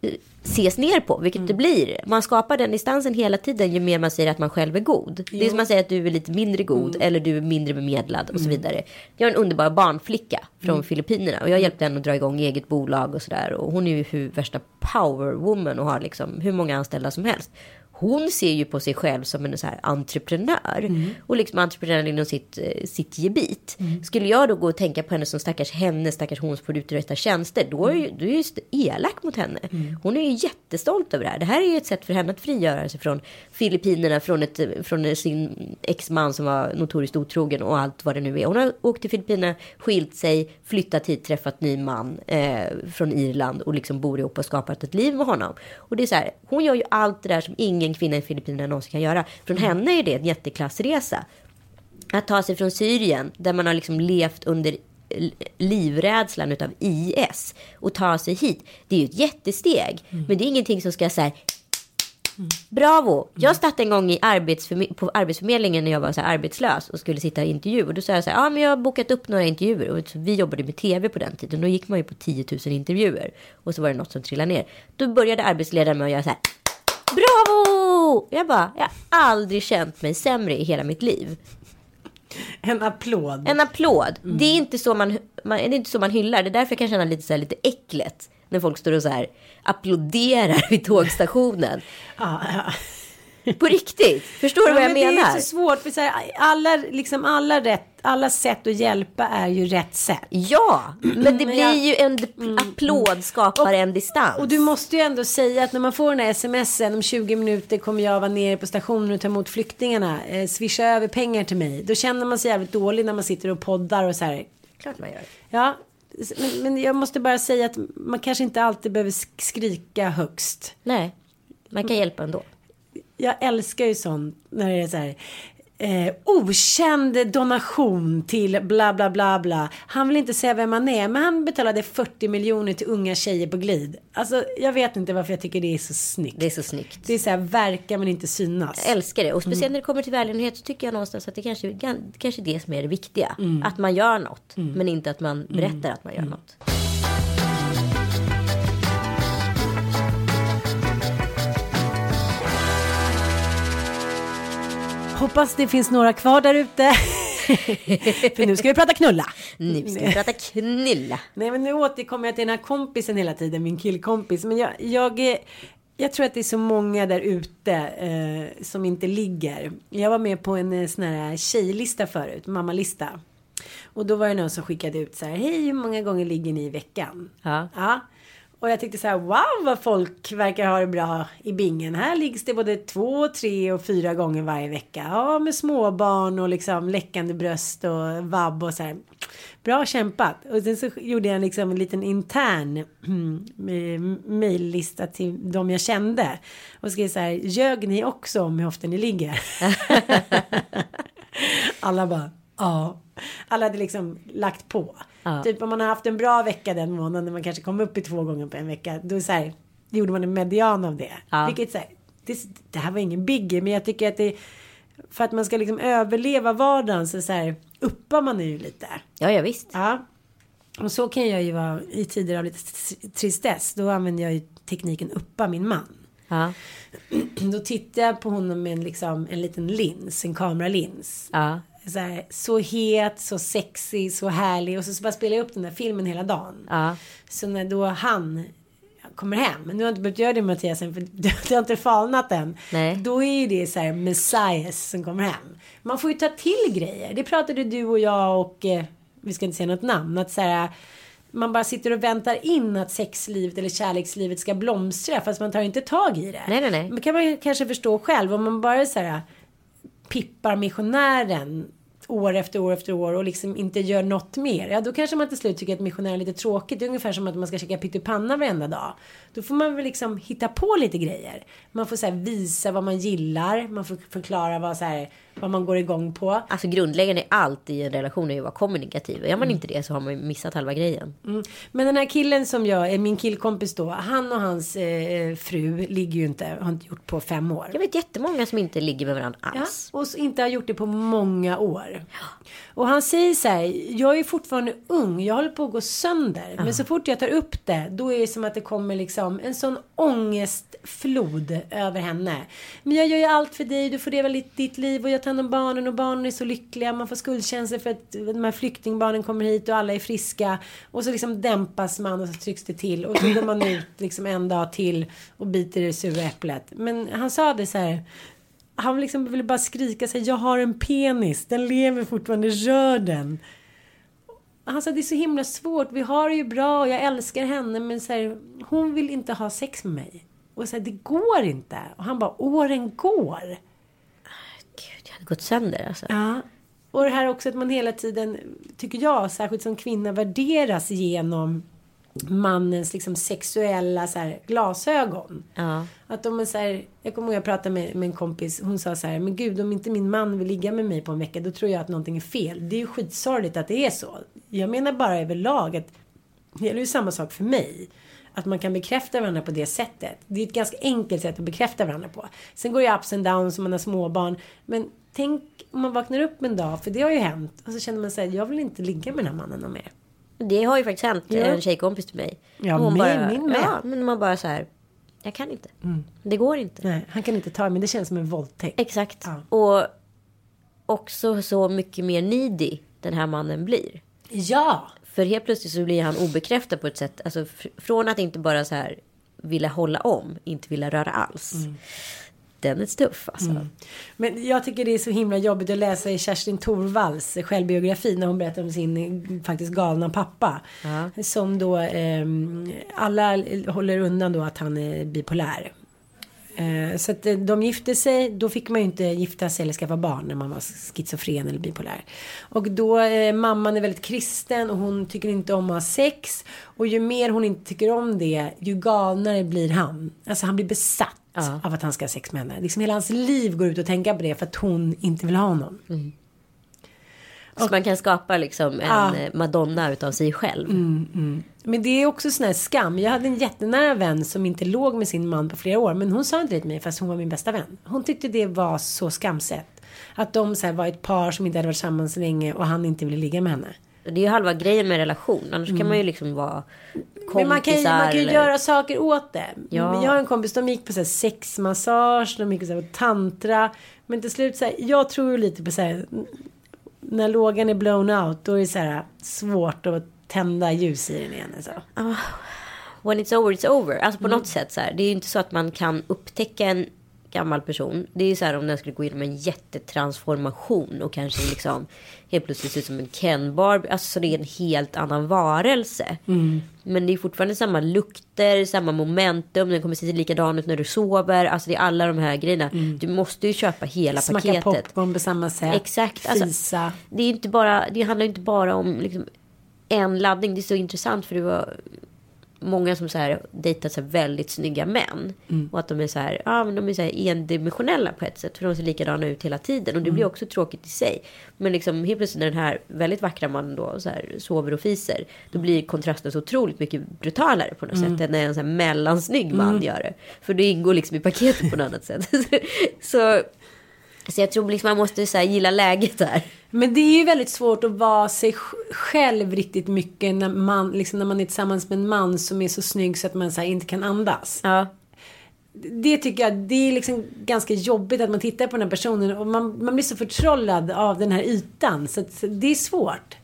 eh, ses ner på, vilket Mm. det blir. Man skapar den distansen hela tiden ju mer man säger att man själv är god. Det är som att säga att du är lite mindre god Mm. eller du är mindre bemedlad och så vidare. Jag har en underbar barnflicka från Mm. Filippinerna och jag hjälpte henne att dra igång eget bolag och sådär. Och hon är ju hur värsta powerwoman och har liksom hur många anställda som helst. Hon ser ju på sig själv som en så här entreprenör. Mm. Och liksom entreprenör inom sitt, eh, sitt gebit. Skulle jag då gå och tänka på henne som stackars henne, stackars hon som får uträtta tjänster. Då är, ju, då är jag just elak mot henne. Mm. Hon är ju är jättestolt över det här. Det här är ju ett sätt för henne att frigöra sig från Filippinerna, från, ett, från sin exman som var notoriskt otrogen och allt vad det nu är. Hon har åkt till Filippinerna, skilt sig, flyttat hit, träffat ny man eh, från Irland och liksom bor ihop och skapat ett liv med honom. Och det är så här, hon gör ju allt det där som ingen kvinna i Filippinerna någonsin kan göra. Från henne är det en jätteklassresa. Att ta sig från Syrien, där man har liksom levt under livrädslan utav IS och ta sig hit. Det är ju ett jättesteg. Mm. Men det är ingenting som ska säga Bravo! Jag startade en gång i arbetsförme på Arbetsförmedlingen när jag var så arbetslös och skulle sitta i intervju. Och då sa jag så här, ja men jag har bokat upp några intervjuer. Och vi jobbade med tv på den tiden. Då gick man ju på 10 000 intervjuer. Och så var det något som trillade ner. Då började arbetsledaren med att göra så här, bravo! Jag bara, jag har aldrig känt mig sämre i hela mitt liv. En applåd. En applåd. Mm. Det, är inte så man, man, det är inte så man hyllar. Det är därför jag kan känna lite, så här, lite äcklet. När folk står och så här applåderar vid tågstationen. ja, ja. På riktigt. Förstår du ja, vad jag men menar? Det är så svårt. För så här, alla, liksom alla, rätt, alla sätt att hjälpa är ju rätt sätt. Ja, men det blir jag, ju en mm, applåd skapar och, en distans. Och du måste ju ändå säga att när man får den här smsen om 20 minuter kommer jag vara nere på stationen och ta emot flyktingarna. Eh, swisha över pengar till mig. Då känner man sig jävligt dålig när man sitter och poddar och så här. Klart man gör. Ja, men, men jag måste bara säga att man kanske inte alltid behöver skrika högst. Nej, man kan hjälpa ändå jag älskar ju sånt när det är så här. Eh, okänd donation till bla bla bla bla. Han vill inte säga vem han är men han betalade 40 miljoner till unga tjejer på glid. Alltså jag vet inte varför jag tycker det är så snyggt. Det är så snyggt. Det är så här verka men inte synas. Jag älskar det och speciellt mm. när det kommer till välgörenhet så tycker jag någonstans att det kanske, kanske är det som är det viktiga. Mm. Att man gör något mm. men inte att man berättar mm. att man gör något. Hoppas det finns några kvar där ute. För nu ska vi prata knulla. Nu ska vi prata knulla. Nej men nu återkommer jag till den här kompisen hela tiden, min killkompis. Men jag, jag, jag tror att det är så många där ute eh, som inte ligger. Jag var med på en eh, sån här tjejlista förut, mammalista. Och då var det någon som skickade ut så här, hej hur många gånger ligger ni i veckan? Ja. ja. Och jag tyckte så här, wow vad folk verkar ha det bra i bingen. Här liggs det både två, tre och fyra gånger varje vecka. Ja, med småbarn och liksom läckande bröst och vabb och så här. Bra kämpat. Och sen så gjorde jag liksom en liten intern mejllista till de jag kände. Och skrev så här, ljög ni också om hur ofta ni ligger? Alla bara, ja. Alla hade liksom lagt på. Ja. Typ om man har haft en bra vecka den månaden när man kanske kom upp i två gånger på en vecka. Då så här, gjorde man en median av det. Ja. Vilket så här, det, det, här var ingen biggie men jag tycker att det för att man ska liksom överleva vardagen så, så här uppar man ju lite. Ja, ja visst. Ja. Och så kan jag ju vara i tider av lite tristess. Då använder jag ju tekniken uppa min man. Ja. Då tittar jag på honom med en, liksom, en liten lins, en kameralins. Ja så, här, så het, så sexig, så härlig. Och så, så bara spelar jag upp den där filmen hela dagen. Ja. Så när då han kommer hem. Nu har jag inte behövt göra det Mattias än för det har inte falnat än. Nej. Då är ju det så här messias som kommer hem. Man får ju ta till grejer. Det pratade du och jag och eh, vi ska inte säga något namn. Att så här, man bara sitter och väntar in att sexlivet eller kärlekslivet ska blomstra fast man tar inte tag i det. Nej, nej, nej. Men kan man kanske förstå själv om man bara så här pippar missionären år efter år efter år och liksom inte gör något mer. Ja, då kanske man till slut tycker att missionär är lite tråkigt. Det är ungefär som att man ska käka pyttipanna varenda dag. Då får man väl liksom hitta på lite grejer. Man får så visa vad man gillar. Man får förklara vad så här vad man går igång på. Alltså grundläggande i allt i en relation är ju att vara kommunikativ. Är man mm. inte det så har man ju missat halva grejen. Mm. Men den här killen som jag min killkompis då. Han och hans eh, fru ligger ju inte, har inte gjort på fem år. Jag vet jättemånga som inte ligger med varandra alls. Ja, och inte har gjort det på många år. Och han säger så här, jag är fortfarande ung, jag håller på att gå sönder. Men så fort jag tar upp det, då är det som att det kommer liksom en sån ångestflod över henne. Men jag gör ju allt för dig, du får leva ditt liv och jag tar hand om barnen och barnen är så lyckliga. Man får skuldkänslor för att de här flyktingbarnen kommer hit och alla är friska. Och så liksom dämpas man och så trycks det till. Och så går man ut liksom en dag till och biter i det sura äpplet. Men han sa det så här han liksom ville bara skrika sig, jag har en penis, den lever fortfarande, rör den. han sa det är så himla svårt. Vi har det ju bra och jag älskar henne. Men så här, hon vill inte ha sex med mig. Och så här, det går inte. Och han bara, åren går. Gud, jag hade gått sönder alltså. Ja. Och det här också att man hela tiden, tycker jag, särskilt som kvinna, värderas genom mannens liksom sexuella så här, glasögon. Ja. Att de är så här, jag kommer ihåg jag pratade med, med en kompis, hon sa så här, men gud om inte min man vill ligga med mig på en vecka då tror jag att någonting är fel. Det är ju skitsorgligt att det är så. Jag menar bara överlag att det gäller ju samma sak för mig. Att man kan bekräfta varandra på det sättet. Det är ett ganska enkelt sätt att bekräfta varandra på. Sen går det ups and downs om man har småbarn. Men tänk om man vaknar upp en dag, för det har ju hänt. Och så känner man sig, jag vill inte ligga med den här mannen mer. Det har ju faktiskt hänt Ja. en tjejkompis till mig. Ja, Hon min- bara, min med. Mm. Ja, men man bara så här. Jag kan inte. Det går inte. Nej, han kan inte ta men det känns som en våldtäkt. Exakt. Ja. Och också så mycket mer needy den här mannen blir. Ja! För helt plötsligt så blir han obekräftad på ett sätt. Alltså fr- från att inte bara så här vilja hålla om, inte vilja röra alls. Mm. Den är tuff alltså. Men jag tycker det är så himla jobbigt att läsa i Kerstin Thorvalls självbiografi när hon berättar om sin eh, faktiskt galna pappa. Som då, ehm, alla håller undan då att han är bipolär. Eh, så att eh, de gifte sig, då fick man ju inte gifta sig eller skaffa barn när man var schizofren eller bipolär. Och då, eh, mamman är väldigt kristen och hon tycker inte om att ha sex. Och ju mer hon inte tycker om det, ju galnare blir han. Alltså han blir besatt Ja. av att han ska ha sex med henne. Liksom hela hans liv går ut och tänka på det för att hon inte vill ha honom. Så man kan skapa liksom en Ja. eh, madonna utav sig själv. Men det är också sån här skam. Jag hade en jättenära vän som inte låg med sin man på flera år. Men hon sa inte det till mig fast hon var min bästa vän. Hon tyckte det var så skamset. Att de så var ett par som inte hade varit tillsammans länge och han inte ville ligga med henne. Det är ju halva grejen med relation. Annars kan man ju liksom vara kompisar. Mm. Men man kan ju, man kan ju eller- göra saker åt det. Ja. Jag har en kompis, de gick på så sexmassage, de gick på, så tantra. Men till slut så här, jag tror ju lite på så här, när lågan är blown out, då är det så här svårt att tända ljus i den igen. Alltså. When it's over, it's over. Alltså på Mm. något sätt så här. Det är ju inte så att man kan upptäcka en gammal person. Det är ju så här om den skulle gå igenom en jättetransformation och kanske liksom helt plötsligt se ut som en Ken Barbie. Alltså så det är en helt annan varelse. Mm. Men det är fortfarande samma lukter, samma momentum. Den kommer se likadan ut när du sover. Alltså det är alla de här grejerna. Du måste ju köpa hela Mm. Smacka paketet. popcorn på samma sätt. Exakt. Alltså, Fisa. det, är inte bara, det handlar inte bara om liksom, en laddning. Det är så intressant för det var många som så här dejtat så här väldigt snygga män. Mm. Och att de är så här, ja men de är så här endimensionella på ett sätt. För de ser likadana ut hela tiden. Och det Mm. blir också tråkigt i sig. Men liksom helt plötsligt när den här väldigt vackra mannen då så här sover och fiser. Då blir kontrasten så otroligt mycket brutalare på något Mm. sätt. Än när en så här mellansnygg man gör det. För det ingår liksom i paketet på något annat sätt. så, så jag tror liksom man måste så gilla läget där. Men det är ju väldigt svårt att vara sig sj- själv riktigt mycket när man, liksom när man är tillsammans med en man som är så snygg så att man så inte kan andas. Ja. Det tycker jag, det är liksom ganska jobbigt att man tittar på den här personen och man, man blir så förtrollad av den här ytan. Så det är svårt.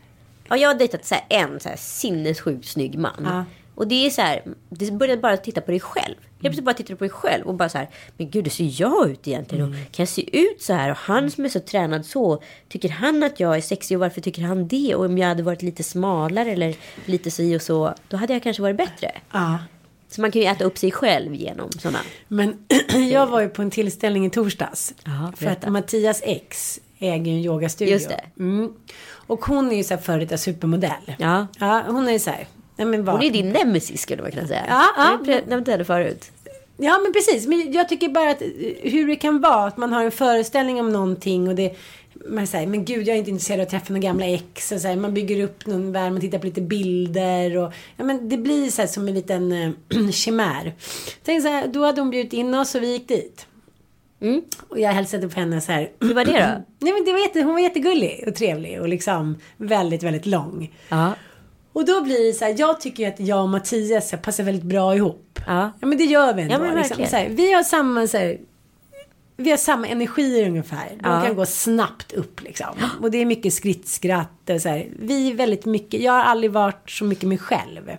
Ja, jag har dejtat så en så här sinnessjukt snygg man. Ja. Och det är så här, det börjar bara titta på dig själv. Helt plötsligt bara tittar du på dig själv och bara så här, men gud, hur ser jag ut egentligen? Och kan jag se ut så här? Och han som är så tränad så, tycker han att jag är sexig och varför tycker han det? Och om jag hade varit lite smalare eller lite si och så, då hade jag kanske varit bättre. Ja. Så man kan ju äta upp sig själv genom sådana. Men jag var ju på en tillställning i torsdags. Ja, för att. Mattias ex äger ju en yogastudio. Just det. Mm. Och hon är ju så här före detta supermodell. Ja. Ja, hon är ju så här. Nej, men vad? Hon är din nemesis skulle man kunna säga. Ja, ja. Jag nämnt henne förut. Ja men precis. Men jag tycker bara att eh, hur det kan vara att man har en föreställning om någonting och det man säger, men gud jag är inte intresserad av att träffa några gamla ex. Och så här, man bygger upp någon värld, man tittar på lite bilder. Och, ja, men det blir så här som en liten äh, chimär. Tänk så här, då hade hon bjudit in oss och vi gick dit. Och jag hälsade på henne så här. Hur var det då? Nej men det var jätte, hon var jättegullig och trevlig och liksom väldigt, väldigt lång. Ja. Och då blir det så här, jag tycker ju att jag och Mattias här, passar väldigt bra ihop. Ja. Ja men det gör vi ändå. Ja, men liksom. så här, vi har samma så här, vi har samma energier ungefär. De Ja. kan gå snabbt upp liksom. Och det är mycket skrittskratt och så här. Vi är väldigt mycket, jag har aldrig varit så mycket mig själv.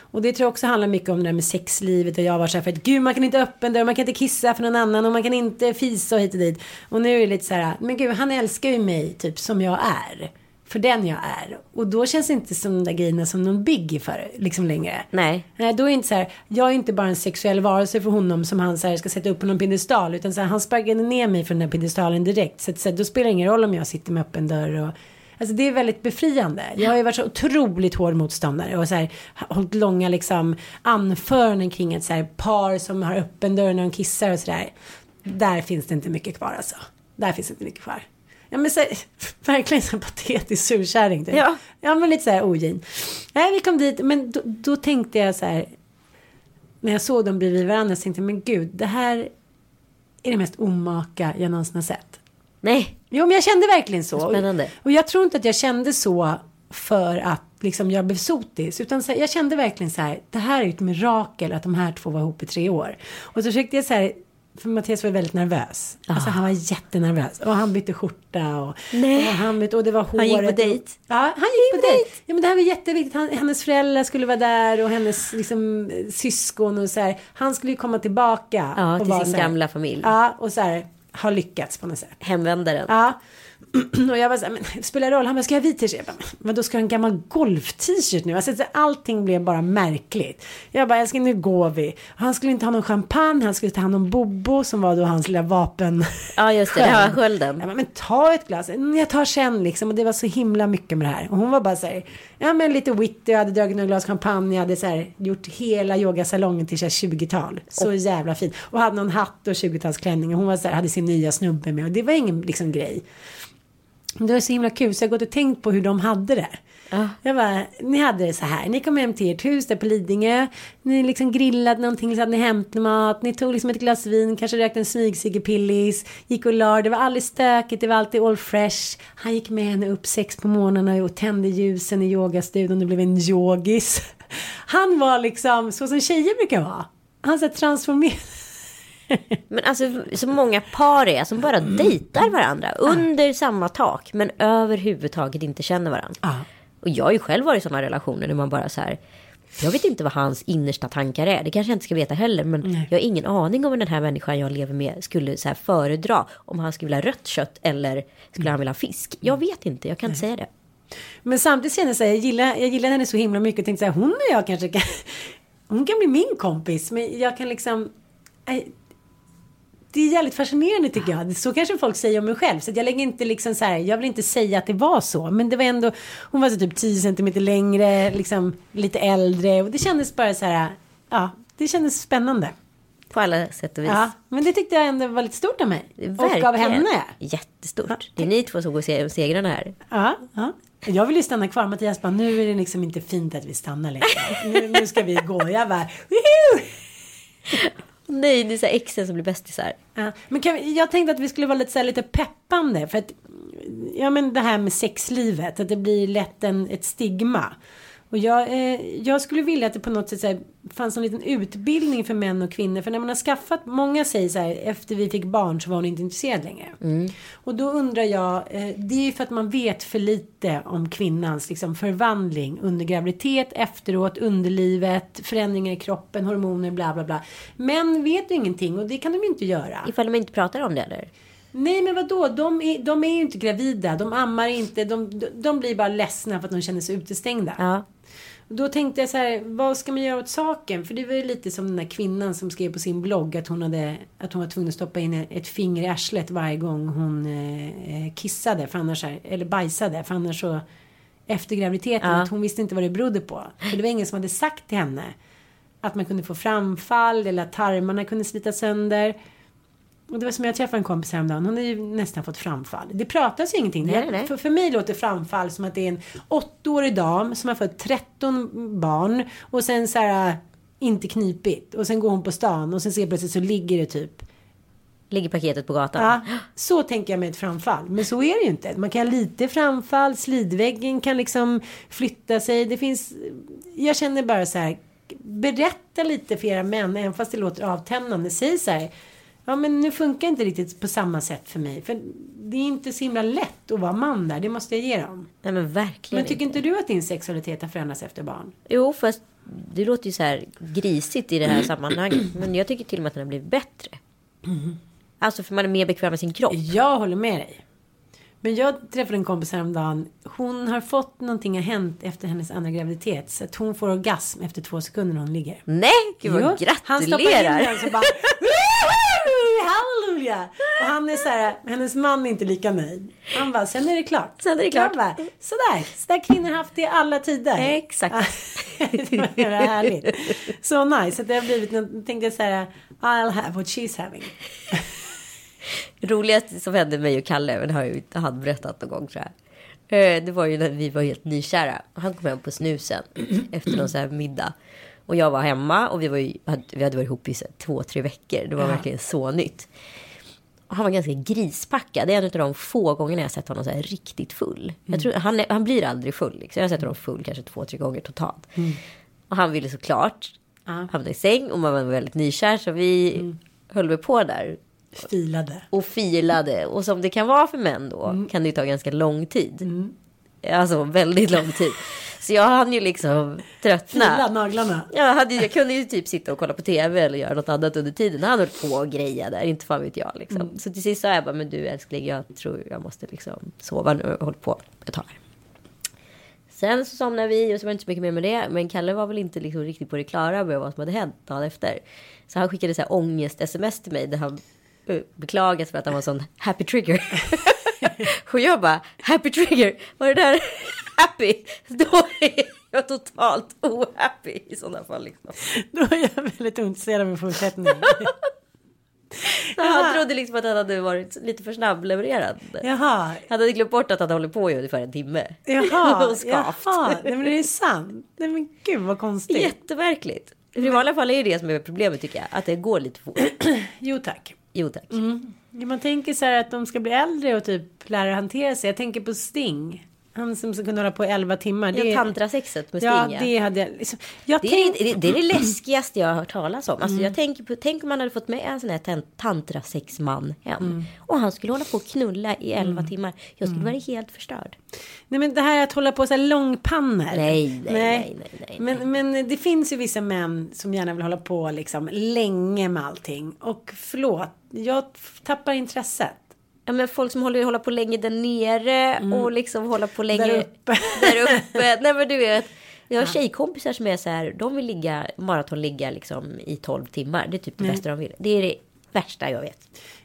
Och det tror jag också handlar mycket om det där med sexlivet och jag varit så här för att gud man kan inte öppna dörr, man kan inte kissa för någon annan och man kan inte fisa och hit och dit. Och nu är det lite så här, men gud han älskar ju mig typ som jag är. För den jag är. Och då känns det inte som de där grejerna som någon biggie för liksom längre. Nej. Nej, då är det inte så här, jag är inte bara en sexuell varelse för honom som han så här, ska sätta upp på någon piedestal. Utan så här, han sparkade ner mig från den där piedestalen direkt. Så, att, så här, då spelar det ingen roll om jag sitter med öppen dörr och Alltså det är väldigt befriande. Jag har ju varit så otroligt hård motståndare och så här, hållit långa liksom anföranden kring ett så här par som har öppen dörr när de kissar och sådär. Där finns det inte mycket kvar alltså. Där finns det inte mycket kvar. Ja men så, verkligen så patetisk surkärring. Typ. Ja. ja men lite så här ogin. Nej vi kom dit men då, då tänkte jag så här. När jag såg dem bredvid varandra så tänkte jag men gud det här är det mest omaka jag någonsin har sett. Nej. Jo men jag kände verkligen så. Spännande. Och jag tror inte att jag kände så för att liksom jag blev sotis. Utan så här, jag kände verkligen så här. Det här är ett mirakel att de här två var ihop i tre år. Och så försökte jag så här. För Mattias var väldigt nervös. Alltså han var jättenervös. Och han bytte skjorta. Och, Nej. och, han bytte, och det var håret. Han gick på dejt? Ja, han gick på dejt. Ja, men det här var jätteviktigt. Han, hennes föräldrar skulle vara där. Och hennes liksom, syskon. Och så här. Han skulle ju komma tillbaka. Ja, till sin här, gamla familj. Ja, och så här. Har lyckats på något sätt. Hemvändaren. Ja. Och jag var så här, men det spelar roll, han bara, ska jag ha vit t-shirt? Men då ska jag ha en gammal golf-t-shirt nu? Alltså, så allting blev bara märkligt. Jag bara, ska nu går vi. Och han skulle inte ha någon champagne, han skulle ta hand om Bobo som var då hans lilla vapen. Ja, just det. Var skölden. Jag bara, men ta ett glas, "Mm, jag tar sen liksom. Och det var så himla mycket med det här. Och hon var bara så här, ja men lite witty, jag hade dragit några glas champagne, jag hade så här, gjort hela yogasalongen till så här 20-tal. Så jävla fint. Och hade någon hatt och 20-talsklänning. Och hon var så här, hade sin nya snubbe med. Och det var ingen liksom grej. Det var så himla kul så jag har gått och tänkt på hur de hade det. Jag bara, ni hade det så här. Ni kom hem till ert hus där på Lidingö. Ni liksom grillade någonting, så hade ni hämtmat. Ni tog liksom ett glas vin, kanske rökte en smygciggepillis. Gick och la Det var aldrig stökigt, det var alltid all fresh. Han gick med henne upp sex på morgnarna och tände ljusen i yogastudion. Det blev en yogis. Han var liksom så som tjejer brukar vara. Han så här transformerad. Men alltså så många par är som bara dejtar varandra under samma tak. Men överhuvudtaget inte känner varandra. Och jag har ju själv varit i sådana relationer där man bara så här. Jag vet inte vad hans innersta tankar är. Det kanske jag inte ska veta heller. Men jag har ingen aning om den här människan jag lever med skulle så här föredra. Om han skulle vilja rött kött eller skulle han vilja fisk. Jag vet inte, jag kan inte säga det. Men samtidigt känner jag så här, jag gillar, jag gillar henne så himla mycket och tänkte så här, hon och jag kanske kan, hon kan bli min kompis. Men jag kan liksom, nej, det är jävligt fascinerande tycker jag. Så kanske folk säger om mig själv. Så jag lägger inte liksom så här, jag vill inte säga att det var så. Men det var ändå, hon var så typ 10 centimeter längre, liksom lite äldre. Och det kändes bara så här, ja, det kändes spännande. På alla sätt och vis. Ja, men det tyckte jag ändå var lite stort av mig. Och av Verkligen. henne. Jättestort. Det är ni två som går se- segrarna här. Ja, ja. Jag vill ju stanna kvar. Mattias bara, nu är det liksom inte fint att vi stannar längre. Nu, nu ska vi gå. Jag bara, Woohoo! Nej, det är så här exen som blir bästisar. Ja, men kan vi, jag tänkte att vi skulle vara lite, så här, lite peppande. För att, ja men det här med sexlivet, att det blir lätt en, ett stigma. Och jag, eh, jag skulle vilja att det på något sätt här, fanns en liten utbildning för män och kvinnor. För när man har skaffat, många säger så här, efter vi fick barn så var hon inte intresserad längre. Och då undrar jag, eh, det är ju för att man vet för lite om kvinnans liksom, förvandling under graviditet, efteråt, underlivet, förändringar i kroppen, hormoner, bla bla bla. Män vet ju ingenting och det kan de ju inte göra. Ifall de inte pratar om det eller? Nej men vadå, de är, de är ju inte gravida, de ammar inte, de, de, de blir bara ledsna för att de känner sig utestängda. Ja. Då tänkte jag så här, vad ska man göra åt saken? För det var ju lite som den där kvinnan som skrev på sin blogg att hon, hade, att hon var tvungen att stoppa in ett finger i arslet varje gång hon eh, kissade, för annars, eller bajsade, för annars så efter graviditeten, Ja. att hon visste inte vad det berodde på. För det var ingen som hade sagt till henne att man kunde få framfall eller att tarmarna kunde slita sönder. Och det var som jag träffade en kompis häromdagen. Hon har ju nästan fått framfall. Det pratas ju ingenting. Nej, nej. För, för mig låter framfall som att det är en åttaårig dam som har fått 13 barn. Och sen så här inte knipigt. Och sen går hon på stan och sen ser plötsligt så ligger det typ. Ligger paketet på gatan. Ja, så tänker jag med ett framfall. Men så är det ju inte. Man kan ha lite framfall. Slidväggen kan liksom flytta sig. Det finns. Jag känner bara så här. Berätta lite för era män. Även fast det låter avtändande. Säg så här. Ja men nu funkar inte riktigt på samma sätt för mig. För det är inte så himla lätt att vara man där. Det måste jag ge dem. Nej men verkligen Men tycker inte du att din sexualitet har förändrats efter barn? Jo, fast det låter ju så här grisigt i det här sammanhanget. Men jag tycker till och med att den har blivit bättre. Alltså för man är mer bekväm med sin kropp. Jag håller med dig. Men jag träffade en kompis häromdagen. Hon har fått någonting har hänt efter hennes andra graviditet. Så att hon får orgasm efter två sekunder när hon ligger. Nej, gud vad Jo, Han stoppar in gratulerar. den så bara Halleluja! Och han är så här, hennes man är inte lika nöjd. Han bara, sen är det klart. Sen är det klart. Bara, sådär, sådär kvinnor haft det i alla tider. Exakt. det var härligt. Så nice. Så det har blivit, något- tänkte jag säga, I'll have what she's having. Roligast som hände mig och Kalle, men det har ju han berättat någon gång tror jag. Eh, Det var ju när vi var helt nykära. Han kom hem på snusen efter någon sån här middag. Och jag var hemma och vi, var ju, hade- vi hade varit ihop i två, tre veckor. Det var verkligen så nytt. Och han var ganska grispackad. Det är en av de få gångerna jag sett honom så här riktigt full. Jag tror, han, han blir aldrig full. Liksom. Jag har sett honom full kanske två, tre gånger totalt. Och han ville såklart hamna i säng och man var väldigt nykär. Så vi höll väl på där Filade. och filade. Och som det kan vara för män då Mm. kan det ju ta ganska lång tid. Alltså väldigt lång tid. Så jag hann ju liksom Fila tröttna. naglarna. Jag, hade, jag kunde ju typ sitta och kolla på tv eller göra något annat under tiden. Han höll på och greja där, inte fan vet jag. Liksom. Mm. Så till sist sa jag bara, men du älskling, jag tror jag måste liksom sova nu och hålla på ett tag. Sen så somnade vi och så var det inte så mycket mer med det. Men Kalle var väl inte liksom riktigt på det klara med vad som hade hänt dagen efter. Så han skickade så här ångest-sms till mig där han uh, beklagade sig för att han var en sån happy trigger. och jag bara, happy trigger, var det där happy? Då är jag totalt ohappy i sådana fall. Liksom. Då är jag väldigt intresserad av en fortsättning. Så han trodde liksom att han hade varit lite för snabblevererad. Jaha. Han hade glömt bort att han håller på i ungefär en timme. Jaha. och skavt. Jaha. Nej men det är sant. Nej men gud vad konstigt. Jättemärkligt. För I vanliga fall är det det som är problemet tycker jag. Att det går lite fort. Jo tack. Jo tack. Ja, man tänker så här att de ska bli äldre och typ lära hantera sig. Jag tänker på Sting. Han som kunna hålla på i 11 timmar. Det tantrasexet med Ja, Sting. det hade jag. Liksom, jag Det tänk- är, det, det är det läskigaste jag har hört talas om. Alltså Mm. jag tänker på, tänk om man hade fått med en sån här tan- tantrasexman hem. Mm. Och han skulle hålla på och knulla i 11 timmar. Jag skulle vara helt förstörd. Nej men det här att hålla på så här långpannor. Nej, nej, nej, nej, nej. Men, men det finns ju vissa män som gärna vill hålla på liksom länge med allting. Och förlåt, jag tappar intresset. Ja, men folk som håller, håller på länge där nere och liksom hålla på länge Mm. Där uppe. där uppe. Nej men du vet. Jag har tjejkompisar som är så här, de vill ligga, maratonligga liksom i 12 timmar. Det är typ det bästa de vill. Det är det värsta jag vet.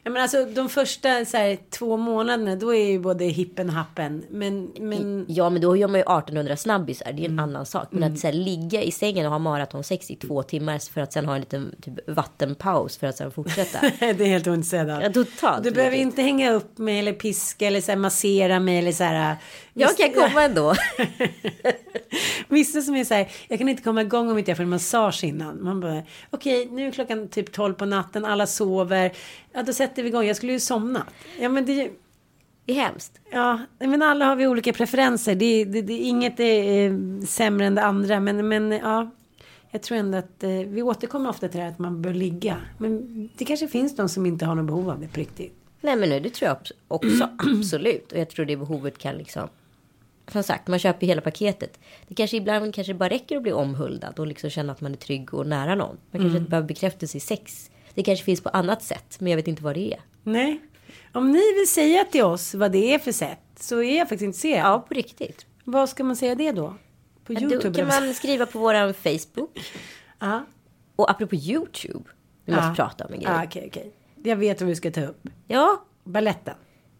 Ja, men alltså de första så här, två månaderna då är ju både hippen och happen. Men, men Ja men då gör man ju 1800 snabbisar, det är en Mm. annan sak. Men att så här, ligga i sängen och ha maratonsex i två timmar för att sen ha en liten typ, vattenpaus för att sen fortsätta. det är helt av. Ja, totalt Du behöver inte hänga upp mig eller piska eller så här, massera mig eller så här. Jag kan komma ändå. Vissa som är så här, jag kan inte komma igång om inte jag får en massage innan. Man bara, okej, nu är klockan typ 12 på natten, alla sover. Ja, då sätter vi igång. Jag skulle ju somna. Ja, men det Det är hemskt. Ja, men alla har vi olika preferenser. Det, det, det, inget är eh, sämre än det andra. Men, men ja, jag tror ändå att eh, vi återkommer ofta till det här att man bör ligga. Men det kanske finns de som inte har något behov av det på riktigt. Nej men nu, det tror jag också absolut. Och jag tror det behovet kan liksom. Som sagt, man köper ju hela paketet. Det kanske ibland kanske bara räcker att bli omhuldad och liksom känna att man är trygg och nära någon. Man kanske inte behöver bekräftelse i sex. Det kanske finns på annat sätt, men jag vet inte vad det är. Nej. Om ni vill säga till oss vad det är för sätt så är jag faktiskt intresserad. Ja, på riktigt. Vad ska man säga det då? På Ja, YouTube? Då kan man skriva på våran Facebook. Ja. Och apropå YouTube. Vi måste Ja. prata om en grej. Ja, okej, okej. Jag vet vad vi ska ta upp. Ja, Balletten.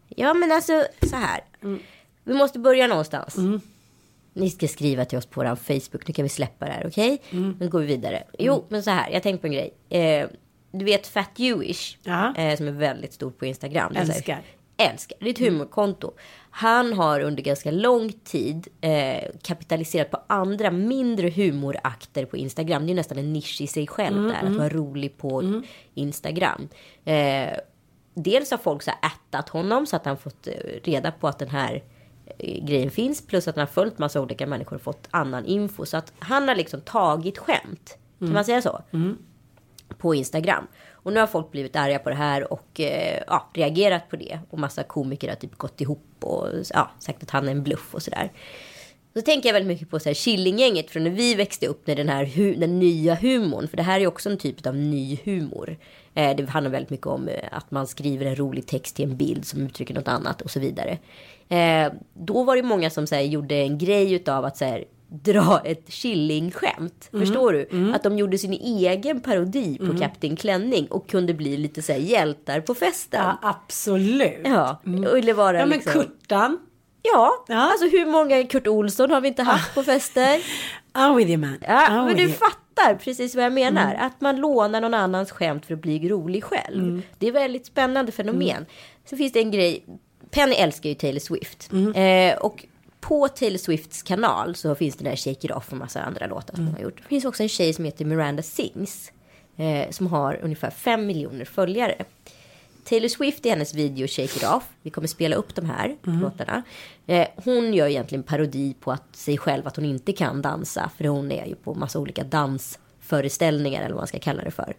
ja men alltså så här. Vi måste börja någonstans. Ni ska skriva till oss på vår Facebook. Nu kan vi släppa det här, okej? Nu går vi vidare. Jo, men så här. Jag tänkte på en grej. Eh, du vet Fat Jewish. Ja. Eh, som är väldigt stor på Instagram. Här- Älskar. Älskar. Det är ett humorkonto. Han har under ganska lång tid eh, kapitaliserat på andra mindre humorakter på Instagram. Det är nästan en nisch i sig själv där. Att vara rolig på Instagram. Eh, dels har folk så här ättat honom så att han fått eh, reda på att den här eh, grejen finns. Plus att han har följt massa olika människor och fått annan info. Så att han har liksom tagit skämt. Kan man säga så? På Instagram. Och nu har folk blivit arga på det här och eh, ja, reagerat på det. Och massa komiker har typ gått ihop och ja, sagt att han är en bluff och sådär. Så tänker jag väldigt mycket på så här Killinggänget från när vi växte upp, när den här hu- den nya humorn. För det här är också en typ av ny humor. Eh, det handlar väldigt mycket om eh, att man skriver en rolig text till en bild som uttrycker något annat och så vidare. Eh, då var det många som så här, gjorde en grej utav att så här, dra ett Killing-skämt. Förstår du? Att de gjorde sin egen parodi på Kapten Klänning och kunde bli lite så här hjältar på festen. Ja, absolut. Ja, eller vara Ja, men liksom... Kurtan. Ja, Ja. alltså hur många Kurt Olsson har vi inte haft på fester? I'm with you man. Ja, I'm men du you. fattar precis vad jag menar. Att man lånar någon annans skämt för att bli rolig själv. Det är väldigt spännande fenomen. Så finns det en grej. Penny älskar ju Taylor Swift. Eh, och på Taylor Swifts kanal så finns det den här Shake It Off och massa andra låtar som hon har gjort. Det finns också en tjej som heter Miranda Sings. Eh, som har ungefär fem miljoner följare. Taylor Swift i hennes video Shake It Off. Vi kommer spela upp de här låtarna. Eh, hon gör egentligen parodi på att sig själv att hon inte kan dansa. För hon är ju på massa olika dansföreställningar eller vad man ska kalla det för.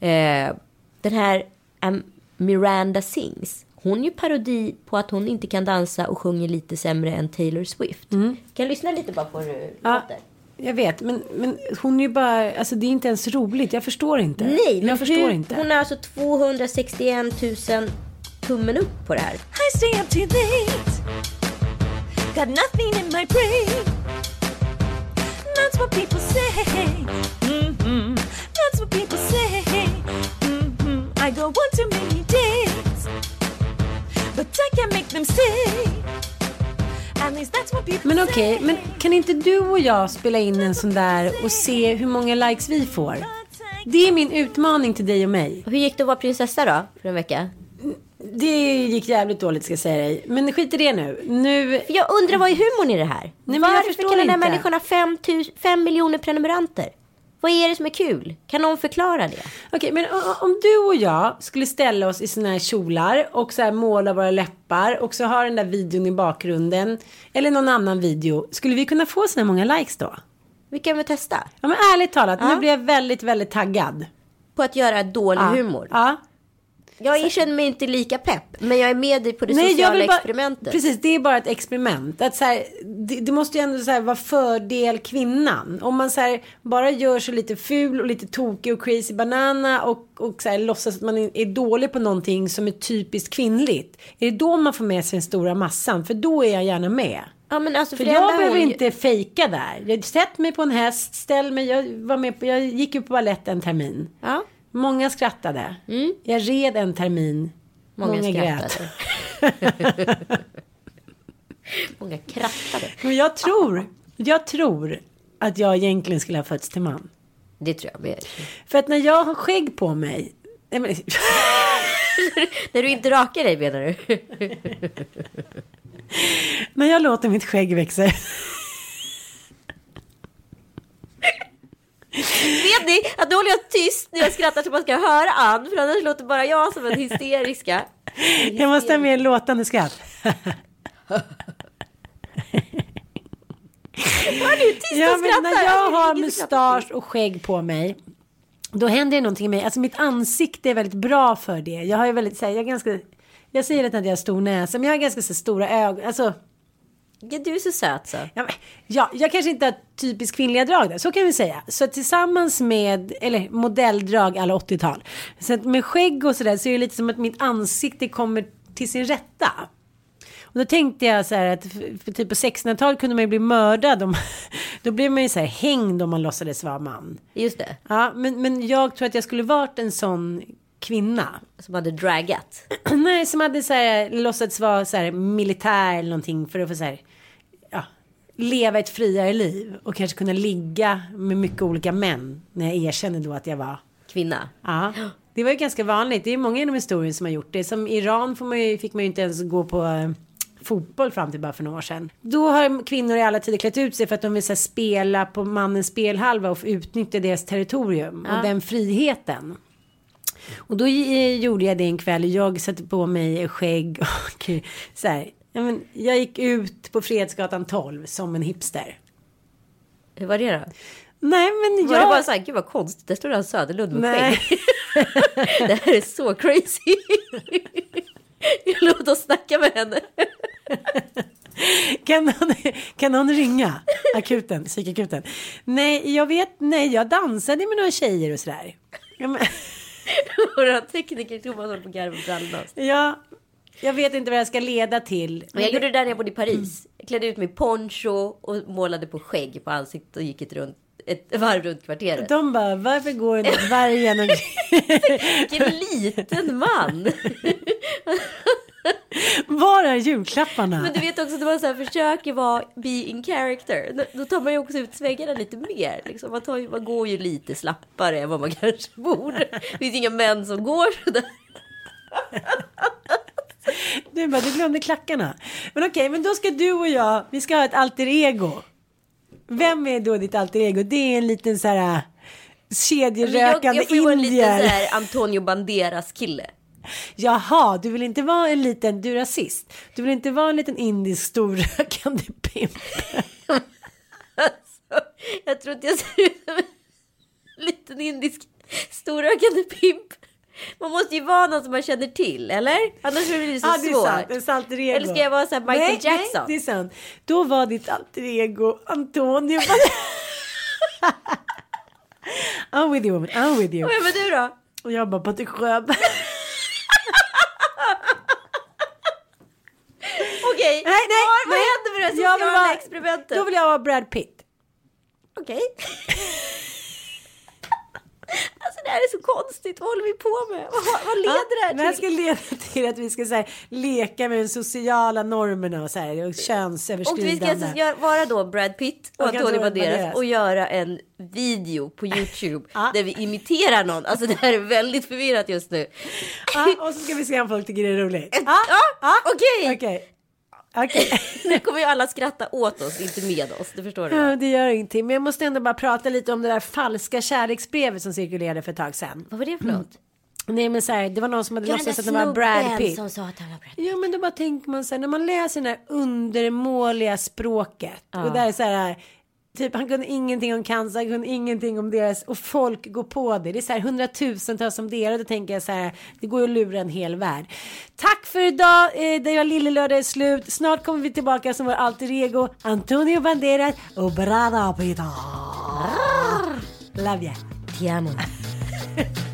Eh, den här um, Miranda Sings. Hon är ju parodi på att hon inte kan dansa och sjunger lite sämre än Taylor Swift. Kan jag lyssna lite bara på hur det Ja, låter? jag vet, men, men hon är ju bara, alltså det är inte ens roligt. Jag förstår inte. Nej, men jag förstår hur, inte. Hon har alltså 261 000 tummen upp på det här. I stay up too late. Got nothing in my brain. That's what people say. hmm That's what people say. hmm I go on too many Men okej, say. men kan inte du och jag spela in en sån där och se hur många likes vi får? Det är min utmaning till dig och mig. Hur gick det att vara prinsessa då för en vecka? Det gick jävligt dåligt ska jag säga dig. Men skit i det nu. Nu... För jag undrar vad är humorn i det här? men jag Varför förstår kan den här inte. människan ha fem, tus- fem miljoner prenumeranter? Vad är det som är kul? Kan någon förklara det? Okej, men o- om du och jag skulle ställa oss i såna här kjolar och så här måla våra läppar och så har den där videon i bakgrunden eller någon annan video. Skulle vi kunna få så här många likes då? Vi kan väl testa? Ja, men ärligt talat, Ja. nu blir jag väldigt, väldigt taggad. På att göra dålig humor. Ja. Jag känner mig inte lika pepp. Men jag är med dig på det Nej, sociala bara, experimentet. Precis, det är bara ett experiment. Att så här, det, det måste ju ändå så här, vara fördel kvinnan. Om man så här, bara gör sig lite ful och lite tokig och crazy banana och, och så här, låtsas att man är dålig på någonting som är typiskt kvinnligt. Är det då man får med sig den stora massan? För då är jag gärna med. Ja, men alltså, För enda jag behöver hon- inte fejka där. Jag sätter mig på en häst, ställ mig, jag var med på, jag gick ju på balett en termin. Ja, Många skrattade. Jag red en termin. många, Många, grät. många krattade. Men jag tror, jag tror att jag egentligen skulle ha fötts till man. Det tror jag med. För att när jag har skägg på mig. Nej, men, När du inte rakar dig menar du? när jag låter mitt skägg växa. Vet ni att nu håller jag tyst när jag skrattar så man ska höra Ann. För annars låter bara jag som en hysteriska. Jag måste ha mer låtande skratt. Hör du tyst Ja, och men när jag Alltså, har mustasch och skägg på mig. Då händer det någonting med mig. Alltså mitt ansikte är väldigt bra för det. Jag har ju väldigt, så här, jag ganska. Jag säger att jag har stor näsa, men jag har ganska så, stora ögon. Alltså, Ja, du är så söt så. Ja, men- ja, jag kanske inte har typiskt kvinnliga drag där, så kan vi säga. Så tillsammans med, eller modelldrag alla 80-tal. Så att med skägg och sådär så är det lite som att mitt ansikte kommer till sin rätta. Och då tänkte jag så här att för, för typ på 1600-talet kunde man ju bli mördad. Om, då blev man ju så här hängd om man låtsades vara man. Just det. Ja, men, men jag tror att jag skulle varit en sån kvinna. Som hade dragat. Nej, som hade så här, låtsats vara så här, militär eller någonting för att få så här, ja, leva ett friare liv och kanske kunna ligga med mycket olika män när jag erkänner då att jag var. Kvinna. Ja, det var ju ganska vanligt. Det är många inom historien som har gjort det. Som Iran får man ju, fick man ju inte ens gå på eh, fotboll fram till bara för några år sedan. Då har kvinnor i alla tider klätt ut sig för att de vill här, spela på mannens spelhalva och utnyttja deras territorium och den friheten. Och då eh, gjorde jag det en kväll. Jag satte på mig skägg och eh, så här. Jag gick ut på Fredsgatan 12 som en hipster. Hur var det då? Nej men Var jag... det bara så här, gud vad konstigt, där står han Söderlund med Nej. skägg. det här är så crazy. Låt oss snacka med henne. Kan någon, kan någon ringa akuten, psykakuten? Nej, jag vet, nej, jag dansade med några tjejer och sådär. Våra tekniker Thomas håller på att garva brallorna. ja, jag vet inte vad det ska leda till. Men jag gjorde det där när jag bodde i Paris. Jag klädde ut mig i poncho och målade på skägg på ansiktet och gick ett, runt, ett varv runt kvarteret. De bara, varför går den där vargen och... Vilken liten man! Var är julklapparna? Men du vet också när man så här försöker vara be in character. då- tar man ju också ut svängarna lite mer. Liksom. Man, tar, man går ju lite slappare än vad man kanske borde. Det finns inga män som går sådär. Du bara, du glömde klackarna. Men okej, men då ska du och jag, vi ska ha ett alter ego. Vem är då ditt alter ego? Det är en liten så här Men jag, kedjerökande jag får vara en liten så indier. här Antonio Banderas kille. Jaha, du vill inte vara en liten, du är rasist. Du vill inte vara en liten indisk storrökande pimp. Alltså, jag tror inte jag ser ut som en liten indisk storökande pimp. Man måste ju vara någon som man känner till, eller? Annars blir det så Ja, det är svårt. sant. Det är sant alter ego. Eller ska jag vara så här Michael nej, Jackson? Nej, det är sant. Då var ditt alter ego Antonio. I'm with you woman, I'm with you. Vem är du då? Och jag bara Patrik Sjöberg. Okej, Nej, nej, vad, nej. händer med det vill sociala vara- experimentet? Då vill jag vara Brad Pitt. Okej. alltså det här är så konstigt. Vad håller vi på med? Vad, vad leder Ja, det det här här ska till? leda till att vi ska så här, leka med de sociala normerna och, så här, och Och vi könsöverskridande. ska alltså vara då Brad Pitt och Och Antonio Banderas och göra en video på YouTube Ja. där vi imiterar någon. Alltså det här är väldigt förvirrat just nu. ja, och så ska vi se om folk tycker det är roligt. Ja, okej. Okej. Okej. Nu kommer ju alla skratta åt oss, inte med oss. Det förstår du. Ja, det gör ingenting. Men jag måste ändå bara prata lite om det där falska kärleksbrevet som cirkulerade för ett tag sedan. Vad var det för något? Nej men så här, det var någon som hade Ja, låtsats att det var Brad Pitt. som sa att han var Brad Ja men då bara tänker man så här, när man läser det här undermåliga språket. Och där är så här, typ han kunde ingenting om cancer, han kunde ingenting om deras, och folk går på det. Det är så här hundratusentals som det och då tänker jag så här, det går ju att lura en hel värld. Tack för idag, eh, det var Lillelördag är slut. Snart kommer vi tillbaka som vår alter ego, Antonio Banderas och Brada Pita. Love ya. Ti amo.